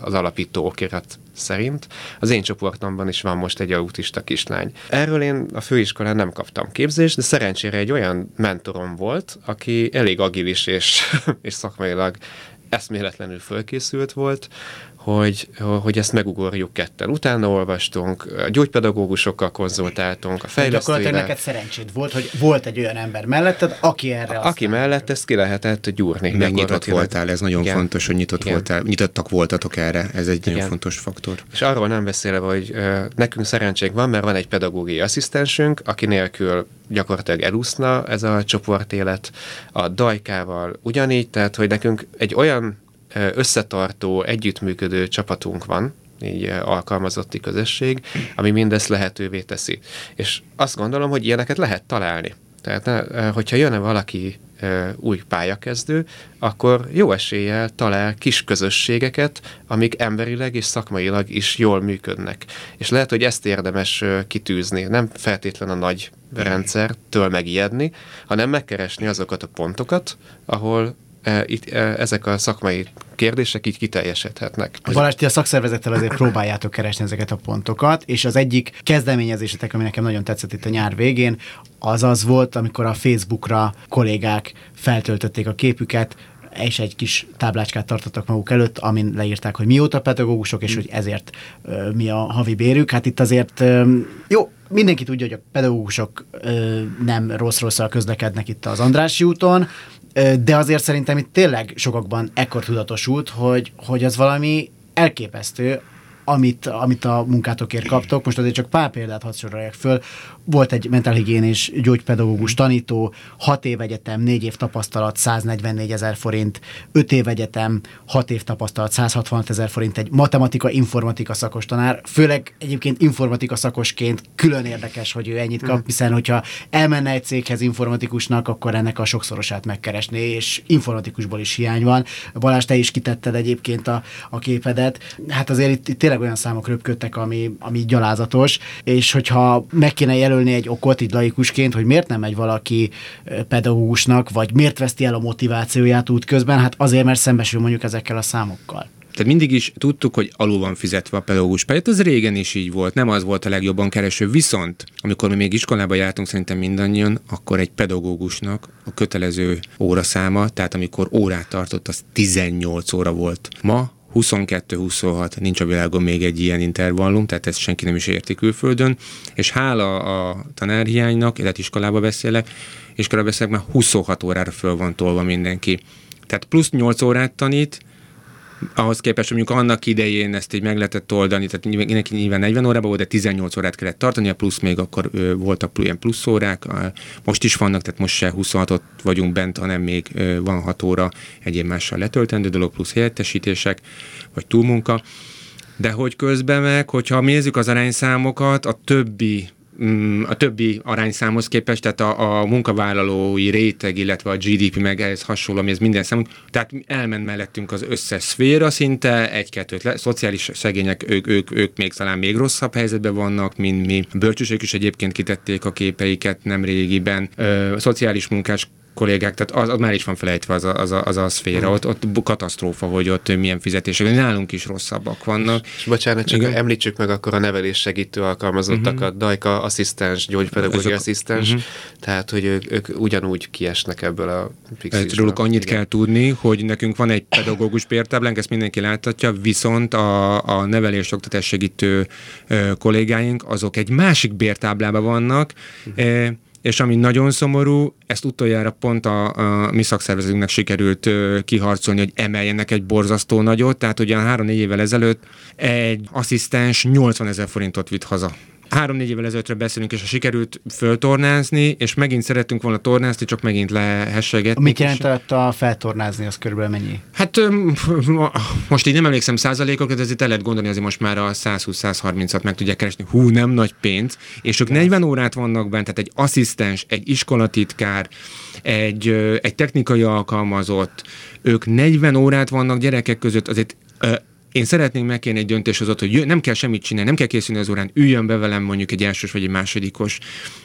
[SPEAKER 6] az alapító okirat szerint. Az én csoportomban is van most egy autista kislány. Erről én a főiskolán nem kaptam képzést, de szerencsére egy olyan mentorom volt, aki elég agilis és, és szakmailag eszméletlenül fölkészült volt, hogy, hogy ezt megugorjuk ketten. Utána olvastunk, a gyógypedagógusokkal konzultáltunk, a fejlesztőivel.
[SPEAKER 3] Gyakorlatilag neked szerencséd volt, hogy volt egy olyan ember melletted, aki erre
[SPEAKER 6] Aki aztán... mellett ezt ki lehetett gyúrni.
[SPEAKER 5] Meg nyitott voltál, ez nagyon Igen. fontos, hogy nyitott Igen. voltál, nyitottak voltatok erre, ez egy Igen. nagyon fontos faktor.
[SPEAKER 6] És arról nem beszélve, hogy nekünk szerencsénk van, mert van egy pedagógiai asszisztensünk, aki nélkül gyakorlatilag elúszna ez a csoportélet, a dajkával ugyanígy, tehát hogy nekünk egy olyan összetartó, együttműködő csapatunk van, így alkalmazotti közösség, ami mindezt lehetővé teszi. És azt gondolom, hogy ilyeneket lehet találni. Tehát, hogyha jönne valaki új pályakezdő, akkor jó eséllyel talál kis közösségeket, amik emberileg és szakmailag is jól működnek. És lehet, hogy ezt érdemes kitűzni. Nem feltétlen a nagy rendszertől megijedni, hanem megkeresni azokat a pontokat, ahol itt, ezek a szakmai kérdések így kiteljesedhetnek.
[SPEAKER 3] Balázs, ti a szakszervezettel azért próbáljátok keresni ezeket a pontokat, és az egyik kezdeményezésetek, ami nekem nagyon tetszett itt a nyár végén, az az volt, amikor a Facebookra kollégák feltöltötték a képüket, és egy kis táblácskát tartottak maguk előtt, amin leírták, hogy mióta pedagógusok, és hogy ezért ö, mi a havi bérük. Hát itt azért ö, jó, mindenki tudja, hogy a pedagógusok ö, nem rossz-rosszal közlekednek itt az Andrássy úton, de azért szerintem itt tényleg sokakban ekkor tudatosult, hogy, hogy az valami elképesztő, amit, amit a munkátokért kaptok. Most azért csak pár példát hadd soroljak föl. Volt egy mentálhigiénés gyógypedagógus tanító, 6 év egyetem, 4 év tapasztalat, 144 ezer forint, 5 év egyetem, 6 év tapasztalat, 165 ezer forint, egy matematika, informatika szakos tanár. Főleg egyébként informatika szakosként külön érdekes, hogy ő ennyit kap, hiszen hogyha elmenne egy céghez informatikusnak, akkor ennek a sokszorosát megkeresné, és informatikusból is hiány van. Balázs, te is kitetted egyébként a, a képedet. Hát azért itt, itt tényleg olyan számok röpködtek, ami, ami gyalázatos, és hogyha meg kéne jelölni egy okot így laikusként, hogy miért nem megy valaki pedagógusnak, vagy miért veszti el a motivációját útközben, hát azért, mert szembesül mondjuk ezekkel a számokkal.
[SPEAKER 5] Tehát mindig is tudtuk, hogy alul van fizetve a pedagógus pályát, az régen is így volt, nem az volt a legjobban kereső. Viszont, amikor mi még iskolába jártunk szerintem mindannyian, akkor egy pedagógusnak a kötelező óraszáma, tehát amikor órát tartott, az 18 óra volt. Ma 22-26, nincs a világon még egy ilyen intervallum, tehát ezt senki nem is érti külföldön, és hála a tanárhiánynak, illetve iskolába beszélek, iskolába beszélek, már 26 órára föl van tolva mindenki. Tehát plusz 8 órát tanít, ahhoz képest, hogy mondjuk annak idején ezt így meg lehetett oldani, tehát neki nyilván 40 órában volt, de 18 órát kellett tartani, a plusz még akkor voltak ilyen plusz órák, most is vannak, tehát most se 26-ot vagyunk bent, hanem még van 6 óra egyéb mással letöltendő dolog, plusz helyettesítések, vagy túlmunka. De hogy közben meg, hogyha nézzük az arányszámokat, a többi a többi arányszámhoz képest, tehát a, a munkavállalói réteg, illetve a GDP meg ehhez hasonló, ami ez minden számunk, tehát elment mellettünk az összes szféra szinte, egy-kettőt, le, szociális szegények, ők, ők, ők még talán még rosszabb helyzetben vannak, mint mi. Bölcsősök is egyébként kitették a képeiket nem régiben. Ö, szociális munkás kollégák, tehát az, az már is van felejtve az a, az a, az a szféra, ott, ott katasztrófa, hogy ott milyen fizetések, nálunk is rosszabbak vannak.
[SPEAKER 6] És bocsánat, csak Igen? említsük meg akkor a nevelés segítő alkalmazottakat, uh-huh. Dajka asszisztens, gyógypedagógia asszisztens, uh-huh. tehát hogy ők, ők ugyanúgy kiesnek ebből a
[SPEAKER 5] pixisből. Róluk annyit Igen. kell tudni, hogy nekünk van egy pedagógus bértáblánk, ezt mindenki láthatja, viszont a, a nevelés oktatás segítő kollégáink, azok egy másik bértáblában vannak, uh-huh és ami nagyon szomorú, ezt utoljára pont a, a mi szakszervezetünknek sikerült ö, kiharcolni, hogy emeljenek egy borzasztó nagyot, tehát ugye három-négy évvel ezelőtt egy asszisztens 80 ezer forintot vitt haza három-négy évvel ezelőttről beszélünk, és a sikerült föltornázni, és megint szerettünk volna tornázni, csak megint lehessegetni.
[SPEAKER 3] Mit jelentett a feltornázni, az körülbelül mennyi?
[SPEAKER 5] Hát most így nem emlékszem százalékokat, de ezért el lehet gondolni, azért most már a 120-130-at meg tudják keresni. Hú, nem nagy pénz, és ők 40 órát vannak bent, tehát egy asszisztens, egy iskolatitkár, egy, egy technikai alkalmazott, ők 40 órát vannak gyerekek között, azért én szeretnék megkérni egy döntéshozott, hogy nem kell semmit csinálni, nem kell készülni az órán, üljön be velem mondjuk egy elsős vagy egy másodikos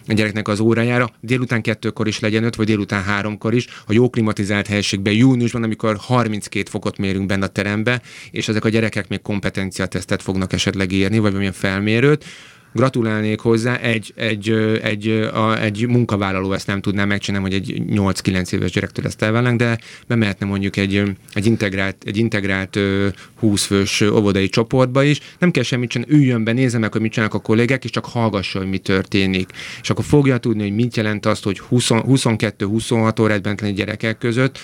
[SPEAKER 5] gyereknek az órájára, délután kettőkor is legyen öt, vagy délután háromkor is, a jó klimatizált helységben, júniusban, amikor 32 fokot mérünk benne a terembe, és ezek a gyerekek még kompetenciatesztet fognak esetleg írni, vagy valamilyen felmérőt, gratulálnék hozzá, egy, egy, egy, a, egy munkavállaló ezt nem tudná megcsinálni, hogy egy 8-9 éves gyerektől ezt elvállalnánk, de bemehetne mondjuk egy, egy integrált, egy integrált 20 fős óvodai csoportba is, nem kell semmit csinálni, üljön be, nézze meg, hogy mit csinálnak a kollégák, és csak hallgassa, hogy mi történik. És akkor fogja tudni, hogy mit jelent azt, hogy 22-26 órát bent lenni gyerekek között,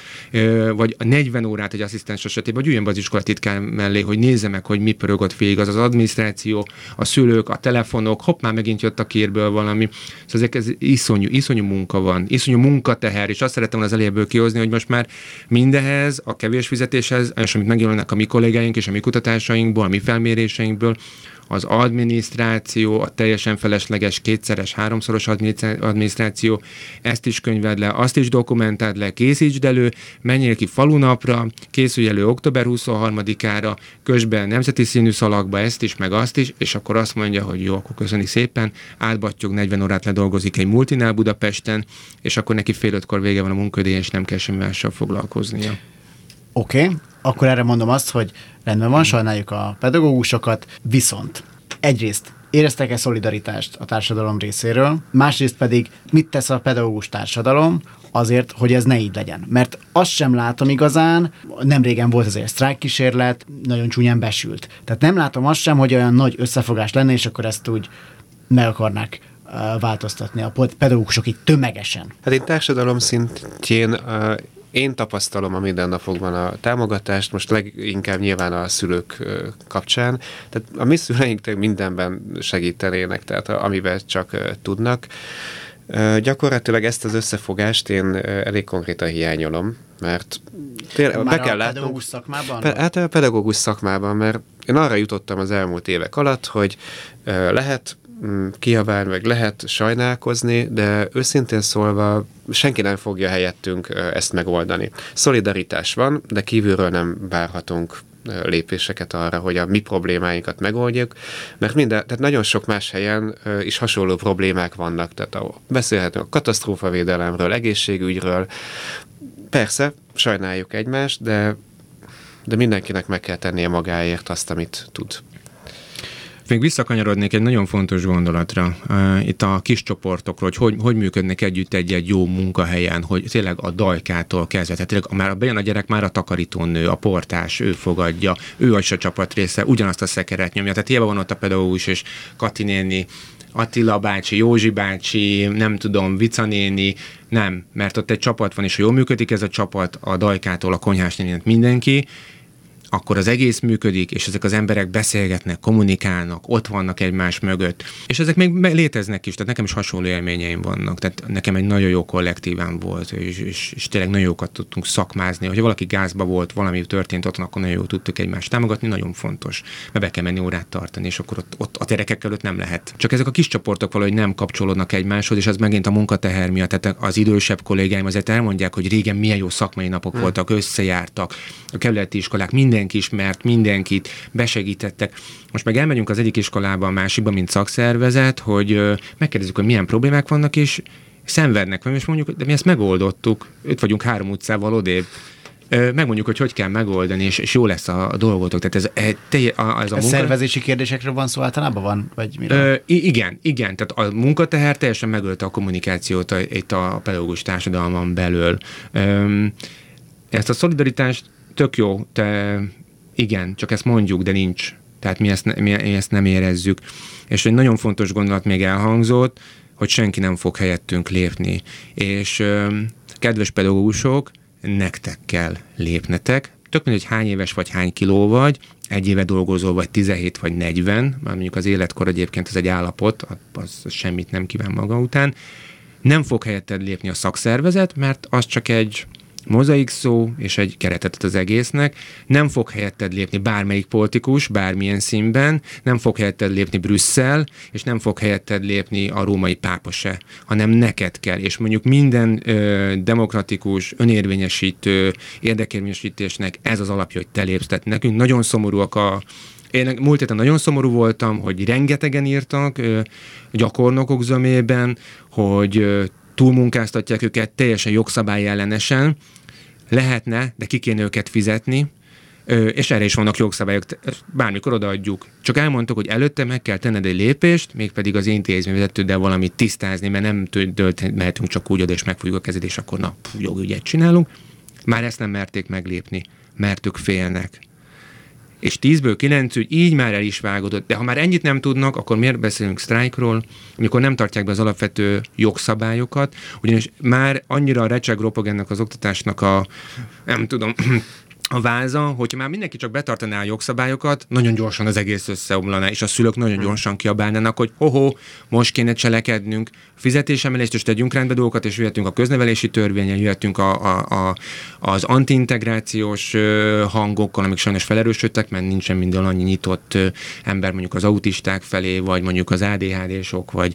[SPEAKER 5] vagy 40 órát egy asszisztens esetében, vagy üljön be az iskola titkár mellé, hogy nézze meg, hogy mi pörög ott végig, az az adminisztráció, a szülők, a telefon, telefonok, hopp, már megint jött a kérből valami. Szóval ezek ez iszonyú, iszonyú munka van, iszonyú munkateher, és azt szerettem az eléből kihozni, hogy most már mindehez, a kevés fizetéshez, és amit megjelennek a mi kollégáink és a mi kutatásainkból, a mi felméréseinkből, az adminisztráció, a teljesen felesleges kétszeres, háromszoros adminisztráció, ezt is könyved le, azt is dokumentáld le, készítsd elő, menjél ki falunapra, készülj elő október 23-ára, közben nemzeti színű szalagba ezt is, meg azt is, és akkor azt mondja, hogy jó, akkor köszöni szépen, átbattyog 40 órát ledolgozik egy multinál Budapesten, és akkor neki fél ötkor vége van a munkadély, és nem kell semmi mással foglalkoznia.
[SPEAKER 3] Oké, okay. akkor erre mondom azt, hogy rendben van, sajnáljuk a pedagógusokat, viszont egyrészt éreztek-e szolidaritást a társadalom részéről, másrészt pedig mit tesz a pedagógus társadalom azért, hogy ez ne így legyen. Mert azt sem látom igazán, nem régen volt azért sztrájk kísérlet, nagyon csúnyán besült. Tehát nem látom azt sem, hogy olyan nagy összefogás lenne, és akkor ezt úgy meg akarnák változtatni a pedagógusok itt tömegesen.
[SPEAKER 6] Hát én társadalom szintjén én tapasztalom a mindennapokban a támogatást, most leginkább nyilván a szülők kapcsán. Tehát a mi szüleink mindenben segítenének, tehát amivel csak tudnak. Gyakorlatilag ezt az összefogást én elég konkrétan hiányolom, mert
[SPEAKER 3] tényleg, be kell látnunk. pedagógus szakmában? Pe,
[SPEAKER 6] hát a pedagógus szakmában, mert én arra jutottam az elmúlt évek alatt, hogy lehet kiabálni, meg lehet sajnálkozni, de őszintén szólva senki nem fogja helyettünk ezt megoldani. Szolidaritás van, de kívülről nem várhatunk lépéseket arra, hogy a mi problémáinkat megoldjuk, mert minden, tehát nagyon sok más helyen is hasonló problémák vannak, tehát a, beszélhetünk a katasztrófavédelemről, egészségügyről, persze, sajnáljuk egymást, de, de mindenkinek meg kell tennie magáért azt, amit tud.
[SPEAKER 5] Még visszakanyarodnék egy nagyon fontos gondolatra. Itt a kis csoportokról, hogy hogy, hogy működnek együtt egy-egy jó munkahelyen, hogy tényleg a dajkától kezdve, tehát tényleg már bejön a gyerek, már a takarítónő, a portás, ő fogadja, ő a csapat része, ugyanazt a szekeret nyomja. Tehát hiába van ott a pedagógus és Kati néni, Attila bácsi, Józsi bácsi, nem tudom, Vica néni, nem, mert ott egy csapat van, és ha jól működik ez a csapat, a dajkától a konyhás mindenki, akkor az egész működik, és ezek az emberek beszélgetnek, kommunikálnak, ott vannak egymás mögött. És ezek még léteznek is, tehát nekem is hasonló élményeim vannak. Tehát nekem egy nagyon jó kollektívám volt, és, és, és tényleg nagyon jókat tudtunk szakmázni. Hogyha valaki gázba volt, valami történt ott, akkor nagyon jól tudtuk egymást támogatni, nagyon fontos. Mert be kell menni órát tartani, és akkor ott, ott a gyerekek előtt nem lehet. Csak ezek a kis csoportok valahogy nem kapcsolódnak egymáshoz, és az megint a munkateher miatt. Tehát az idősebb kollégáim azért elmondják, hogy régen milyen jó szakmai napok hmm. voltak, összejártak, a kerületi iskolák, minden mindenki ismert mindenkit, besegítettek. Most meg elmegyünk az egyik iskolába, a másikba, mint szakszervezet, hogy megkérdezzük, hogy milyen problémák vannak, és szenvednek és mondjuk, de mi ezt megoldottuk, itt vagyunk három utcával odébb, megmondjuk, hogy hogy kell megoldani, és, és jó lesz a, a dolgotok. Tehát ez, e, te, a, ez a
[SPEAKER 3] munka... szervezési kérdésekről van szó általában van? Vagy mire?
[SPEAKER 5] Ö, igen, igen. Tehát a munkateher teljesen megölte a kommunikációt a, itt a pedagógus társadalman belül. Ö, ezt a szolidaritást tök jó, te igen, csak ezt mondjuk, de nincs. Tehát mi ezt, ne, mi ezt nem érezzük. És egy nagyon fontos gondolat még elhangzott, hogy senki nem fog helyettünk lépni. És kedves pedagógusok, nektek kell lépnetek, tök mindegy, hogy hány éves vagy hány kiló vagy, egy éve dolgozol, vagy 17 vagy 40, már mondjuk az életkor egyébként ez egy állapot, az, az semmit nem kíván maga után, nem fog helyetted lépni a szakszervezet, mert az csak egy mozaik szó és egy keretet az egésznek. Nem fog helyetted lépni bármelyik politikus, bármilyen színben, nem fog helyetted lépni Brüsszel, és nem fog helyetted lépni a római pápa se, hanem neked kell. És mondjuk minden ö, demokratikus, önérvényesítő, érdekérvényesítésnek ez az alapja, hogy te lépsz. Tehát nekünk nagyon szomorúak a én múlt héten nagyon szomorú voltam, hogy rengetegen írtak ö, gyakornokok zömében, hogy ö, túlmunkáztatják őket teljesen jogszabály ellenesen, lehetne, de ki kéne őket fizetni, és erre is vannak jogszabályok, bármikor odaadjuk. Csak elmondtuk, hogy előtte meg kell tenned egy lépést, mégpedig az intézményvezetőddel valamit tisztázni, mert nem mehetünk csak úgy oda, és megfogjuk a kezed, és akkor na, jogügyet csinálunk. Már ezt nem merték meglépni, mert ők félnek és 10-ből 9 ügy így már el is vágódott. De ha már ennyit nem tudnak, akkor miért beszélünk sztrájkról, amikor nem tartják be az alapvető jogszabályokat, ugyanis már annyira recseg ropog ennek az oktatásnak a, nem tudom, a váza, hogyha már mindenki csak betartaná a jogszabályokat, nagyon gyorsan az egész összeomlana, és a szülők nagyon gyorsan kiabálnának, hogy hoho, most kéne cselekednünk, fizetésemelést is tegyünk rendbe dolgokat, és jöhetünk a köznevelési törvényen, jöhetünk a, a, a, az antiintegrációs hangokkal, amik sajnos felerősödtek, mert nincsen minden annyi nyitott ember mondjuk az autisták felé, vagy mondjuk az ADHD-sok, vagy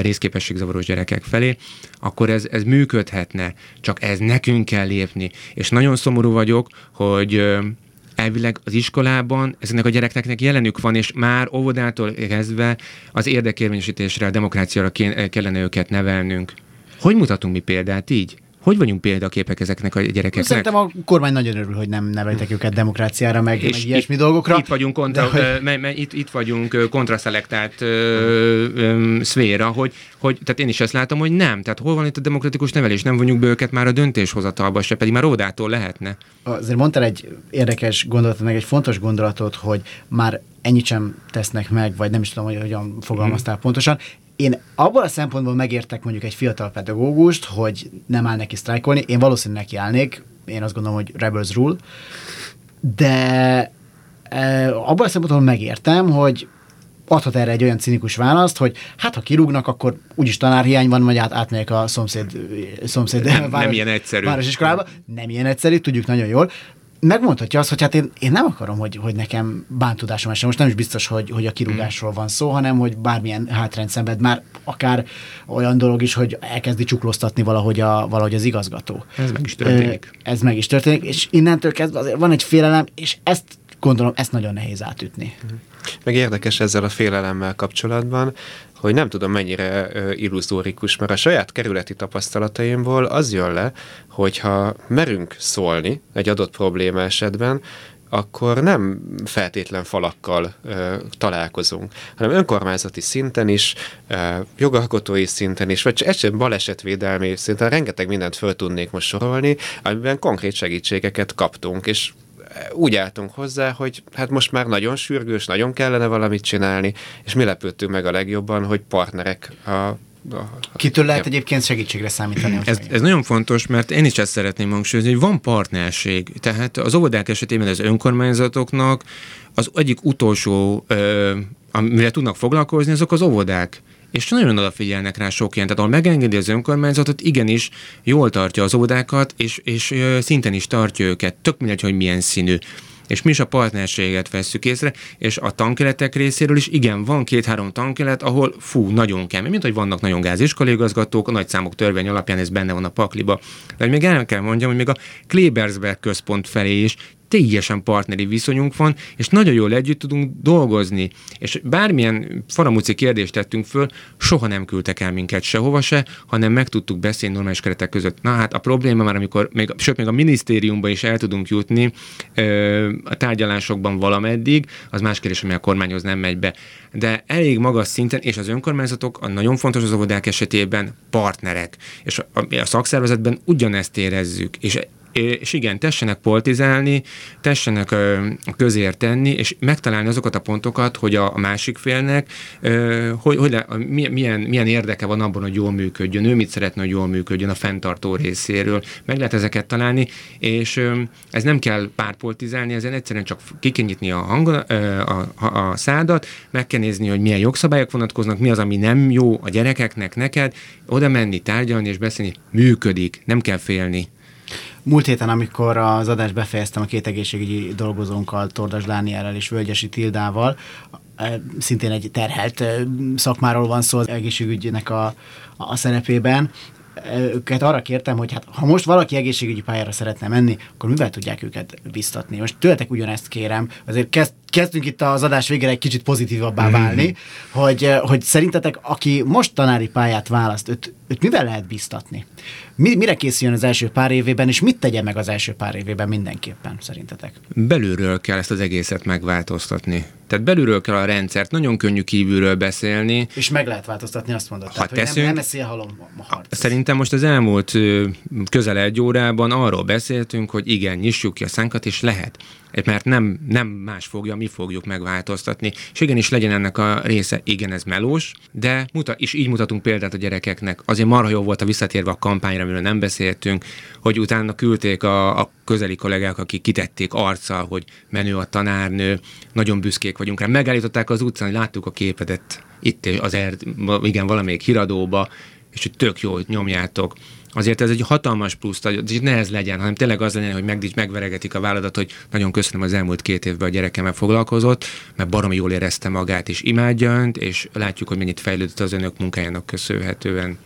[SPEAKER 5] részképességzavaros gyerekek felé, akkor ez, ez működhetne, csak ez nekünk kell lépni. És nagyon szomorú vagyok, hogy elvileg az iskolában ezeknek a gyerekeknek jelenük van, és már óvodától kezdve az érdekérvényesítésre, a demokráciára kellene őket nevelnünk. Hogy mutatunk mi példát így? Hogy vagyunk példaképek ezeknek a gyerekeknek?
[SPEAKER 3] Szerintem a kormány nagyon örül, hogy nem neveltek őket demokráciára, meg, és meg ilyesmi
[SPEAKER 5] itt,
[SPEAKER 3] dolgokra.
[SPEAKER 5] Itt vagyunk, kontra, hogy... me, me, itt, itt vagyunk kontraszelektált szféra, hogy, hogy, tehát én is ezt látom, hogy nem. Tehát hol van itt a demokratikus nevelés? Nem vonjuk be őket már a döntéshozatalba se, pedig már óvodától lehetne.
[SPEAKER 3] Azért mondtál egy érdekes gondolatot, meg egy fontos gondolatot, hogy már ennyit sem tesznek meg, vagy nem is tudom, hogy hogyan fogalmaztál hmm. pontosan én abban a szempontból megértek mondjuk egy fiatal pedagógust, hogy nem áll neki sztrájkolni, én valószínűleg neki állnék, én azt gondolom, hogy rebels rule, de e, abban a szempontból megértem, hogy adhat erre egy olyan cinikus választ, hogy hát ha kirúgnak, akkor úgyis tanárhiány van, vagy át, átmegyek a szomszéd, szomszéd
[SPEAKER 5] nem, város, nem ilyen egyszerű.
[SPEAKER 3] városiskolába. Nem ilyen egyszerű, tudjuk nagyon jól megmondhatja azt, hogy hát én, én nem akarom, hogy, hogy nekem bántudásom esem. Most nem is biztos, hogy, hogy a kirúgásról van szó, hanem hogy bármilyen hátrányt szenved már akár olyan dolog is, hogy elkezdi csuklóztatni valahogy, a, valahogy az igazgató.
[SPEAKER 5] Ez meg is történik.
[SPEAKER 3] Ez meg is történik, és innentől kezdve azért van egy félelem, és ezt gondolom, ezt nagyon nehéz átütni.
[SPEAKER 6] Meg érdekes ezzel a félelemmel kapcsolatban, hogy nem tudom mennyire illuzórikus, mert a saját kerületi tapasztalataimból az jön le, hogyha merünk szólni egy adott probléma esetben, akkor nem feltétlen falakkal ö, találkozunk, hanem önkormányzati szinten is, ö, jogalkotói szinten is, vagy esetben balesetvédelmi szinten rengeteg mindent föl tudnék most sorolni, amiben konkrét segítségeket kaptunk, és úgy álltunk hozzá, hogy hát most már nagyon sürgős, nagyon kellene valamit csinálni, és mi lepődtünk meg a legjobban, hogy partnerek a
[SPEAKER 3] Kitől lehet egyébként segítségre számítani?
[SPEAKER 5] Ez, ez nagyon fontos, mert én is ezt szeretném hangsúlyozni, hogy van partnerség. Tehát az óvodák esetében az önkormányzatoknak az egyik utolsó, amire tudnak foglalkozni, azok az óvodák és nagyon odafigyelnek rá sok ilyen. Tehát ahol megengedi az önkormányzatot, igenis jól tartja az óvodákat, és, és szinten is tartja őket. Tök mindegy, hogy milyen színű és mi is a partnerséget vesszük észre, és a tankeletek részéről is igen, van két-három tankelet, ahol fú, nagyon kemény, mint hogy vannak nagyon gáziskolégazgatók, a nagy számok törvény alapján ez benne van a pakliba. De még el kell mondjam, hogy még a Klebersberg központ felé is teljesen partneri viszonyunk van, és nagyon jól együtt tudunk dolgozni. És bármilyen faramúci kérdést tettünk föl, soha nem küldtek el minket sehova se, hanem meg tudtuk beszélni normális keretek között. Na hát a probléma már, amikor, még, sőt, még a minisztériumba is el tudunk jutni a tárgyalásokban valameddig, az más kérdés, ami a kormányhoz nem megy be. De elég magas szinten, és az önkormányzatok, a nagyon fontos az óvodák esetében partnerek. És a, a szakszervezetben ugyanezt érezzük. És és igen, tessenek politizálni, tessenek közért tenni, és megtalálni azokat a pontokat, hogy a, másik félnek hogy, hogy le, milyen, milyen érdeke van abban, hogy jól működjön, ő mit szeretne, hogy jól működjön a fenntartó részéről. Meg lehet ezeket találni, és ez nem kell pártpolitizálni, ezen egyszerűen csak ki kell nyitni a, hang, a, a, a szádat, meg kell nézni, hogy milyen jogszabályok vonatkoznak, mi az, ami nem jó a gyerekeknek, neked, oda menni, tárgyalni és beszélni, működik, nem kell félni.
[SPEAKER 3] Múlt héten, amikor az adást befejeztem a két egészségügyi dolgozónkkal, Tordas Dánielrel és Völgyesi Tildával, e, szintén egy terhelt e, szakmáról van szó az egészségügynek a, a szerepében, e, őket arra kértem, hogy hát, ha most valaki egészségügyi pályára szeretne menni, akkor mivel tudják őket biztatni? Most tőletek ugyanezt kérem, azért kezd, kezdünk itt az adás végére egy kicsit pozitívabbá mhm. válni, mm. hogy, hogy szerintetek, aki most tanári pályát választ, őt, őt mivel lehet biztatni? Mi, mire készüljön az első pár évében, és mit tegye meg az első pár évében mindenképpen, szerintetek?
[SPEAKER 5] Belülről kell ezt az egészet megváltoztatni. Tehát belülről kell a rendszert, nagyon könnyű kívülről beszélni.
[SPEAKER 3] És meg lehet változtatni, azt mondod. Ha Tehát, teszünk, nem, nem szélhalom a harc.
[SPEAKER 5] Szerintem most az elmúlt közel egy órában arról beszéltünk, hogy igen, nyissuk ki a szánkat, és lehet mert nem, nem más fogja, mi fogjuk megváltoztatni. És igenis legyen ennek a része, igen, ez melós, de muta, és így mutatunk példát a gyerekeknek. Azért marha jó volt a visszatérve a kampányra, amiről nem beszéltünk, hogy utána küldték a, a közeli kollégák, akik kitették arccal, hogy menő a tanárnő, nagyon büszkék vagyunk rá. Megállították az utcán, láttuk a képedet itt az erd, igen, valamelyik híradóba, és hogy tök jó, hogy nyomjátok azért ez egy hatalmas plusz, hogy ne ez legyen, hanem tényleg az legyen, hogy meg, megveregetik a válladat, hogy nagyon köszönöm az elmúlt két évben a gyerekemmel foglalkozott, mert baromi jól érezte magát, és imádja önt, és látjuk, hogy mennyit fejlődött az önök munkájának köszönhetően.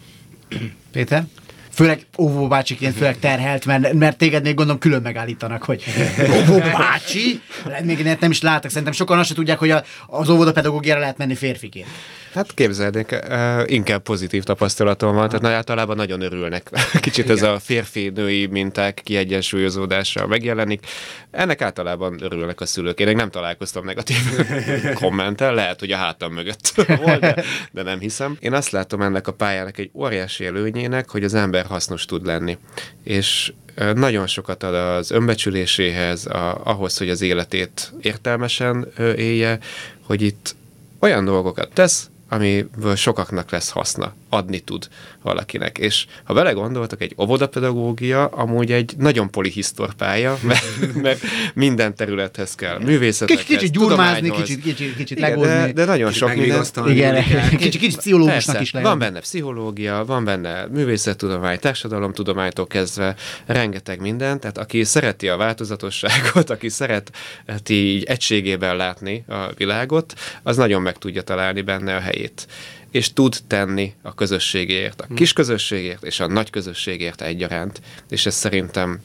[SPEAKER 3] Péter? Főleg óvó bácsiként főleg terhelt, mert, mert téged még gondolom külön megállítanak, hogy óvó bácsi, még nem is láttak, szerintem sokan azt se tudják, hogy a, az óvodapedagógiára lehet menni férfiként.
[SPEAKER 6] Hát képzeljék, uh, inkább pozitív tapasztalatom van, tehát nagy általában nagyon örülnek. Kicsit Igen. ez a férfi-női minták kiegyensúlyozódása megjelenik. Ennek általában örülnek a szülők. Én nem találkoztam negatív kommentel, lehet, hogy a hátam mögött volt, de, de nem hiszem. Én azt látom ennek a pályának egy óriási előnyének, hogy az ember hasznos tud lenni. És nagyon sokat ad az önbecsüléséhez, a, ahhoz, hogy az életét értelmesen élje, hogy itt olyan dolgokat tesz, amiből sokaknak lesz haszna, adni tud valakinek. És ha belegondoltak, egy óvodapedagógia amúgy egy nagyon polihisztor pálya, mert, mert minden területhez kell. Művészetekhez,
[SPEAKER 3] Kicsit, kicsit gyurmázni, kicsit, kicsit, kicsit legózni.
[SPEAKER 6] De, de nagyon
[SPEAKER 5] kicsit
[SPEAKER 6] sok minden.
[SPEAKER 3] Igen, kicsit, kicsit pszichológusnak Persze, is lehet.
[SPEAKER 6] Van benne pszichológia, van benne művészettudomány, társadalomtudománytól kezdve rengeteg minden, tehát aki szereti a változatosságot, aki szereti így egységében látni a világot, az nagyon meg tudja találni benne a helyét, és tud tenni a közösségért, a kis közösségért és a nagy közösségért egyaránt, és ez szerintem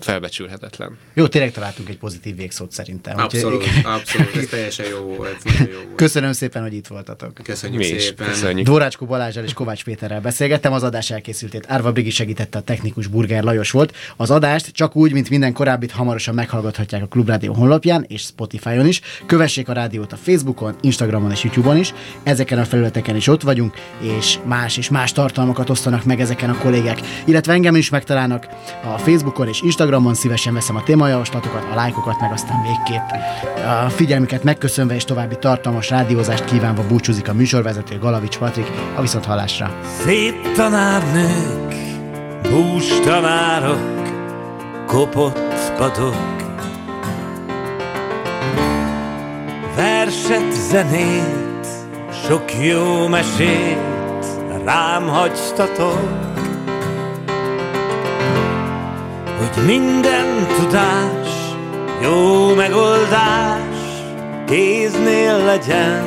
[SPEAKER 6] felbecsülhetetlen.
[SPEAKER 3] Jó, tényleg találtunk egy pozitív végszót szerintem.
[SPEAKER 5] Abszolút, Úgyhogy... abszolút, ez teljesen jó volt. Jó volt.
[SPEAKER 3] Köszönöm szépen, hogy itt voltatok.
[SPEAKER 5] Köszönjük Mi szépen.
[SPEAKER 6] Köszönjük.
[SPEAKER 3] Dórácskó Balázsral és Kovács Péterrel beszélgettem, az adás elkészültét Árva Brigi segítette, a technikus Burger Lajos volt. Az adást csak úgy, mint minden korábbit hamarosan meghallgathatják a Klubrádió honlapján és Spotify-on is. Kövessék a rádiót a Facebookon, Instagramon és YouTube-on is. Ezeken a felületeken is ott vagyunk, és más és más tartalmakat osztanak meg ezeken a kollégák. Illetve engem is megtalálnak a Facebookon és Instagramon Instagramon szívesen veszem a témajavaslatokat, a lájkokat, meg aztán végképp a figyelmüket megköszönve és további tartalmas rádiózást kívánva búcsúzik a műsorvezető Galavics Patrik a viszont hallásra.
[SPEAKER 8] Szép tanárnők, bús tanárok, kopott padok, verset, zenét, sok jó mesét rám hagytatok. Hogy minden tudás, jó megoldás kéznél legyen.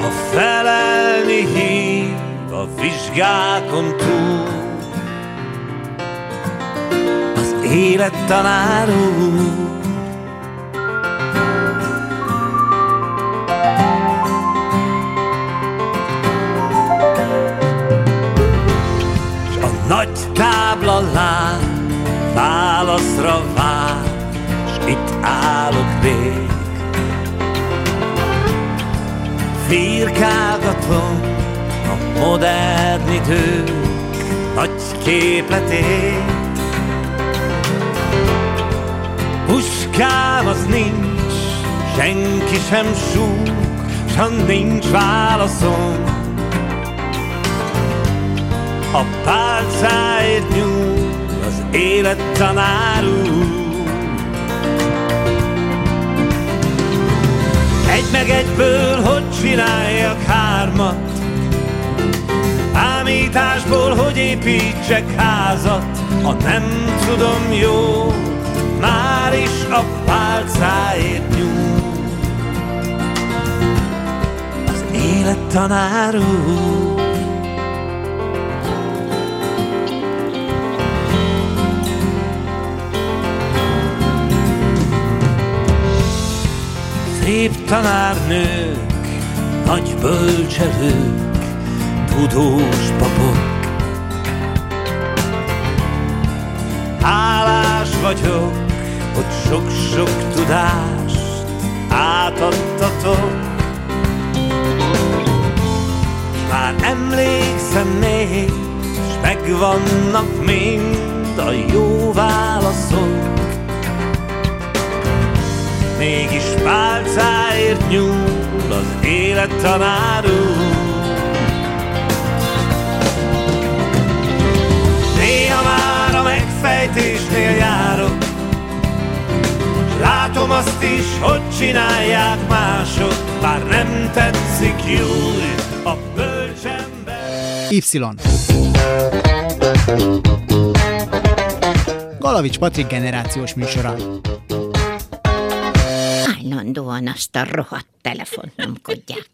[SPEAKER 8] Ha felelni hív a vizsgákon túl, az élet tanárul, Nagy tábla lát, válaszra vár, s itt állok még. Firkálgatom a modern idők nagy képletét. Puskám az nincs, senki sem súg, s ha nincs válaszom, a pálcáért nyúl az élet tanárú. Egy meg egyből hogy csináljak hármat, Ámításból hogy építsek házat, ha nem tudom jó, már is a pálcáért nyúl. Az élet tanárul. Szép tanárnők, nagy bölcselők, tudós papok. Hálás vagyok, hogy sok-sok tudást átadtatok. Már emlékszem még, s megvannak mind a jó válaszok. Kis pálcáért nyúl az élet tanárul. Néha már a megfejtésnél járok, s látom azt is, hogy csinálják mások, bár nem tetszik jól a bölcsember.
[SPEAKER 3] Y. Galavics Patrik generációs műsora.
[SPEAKER 4] Állandóan azt a rohadt telefont nyomkodják.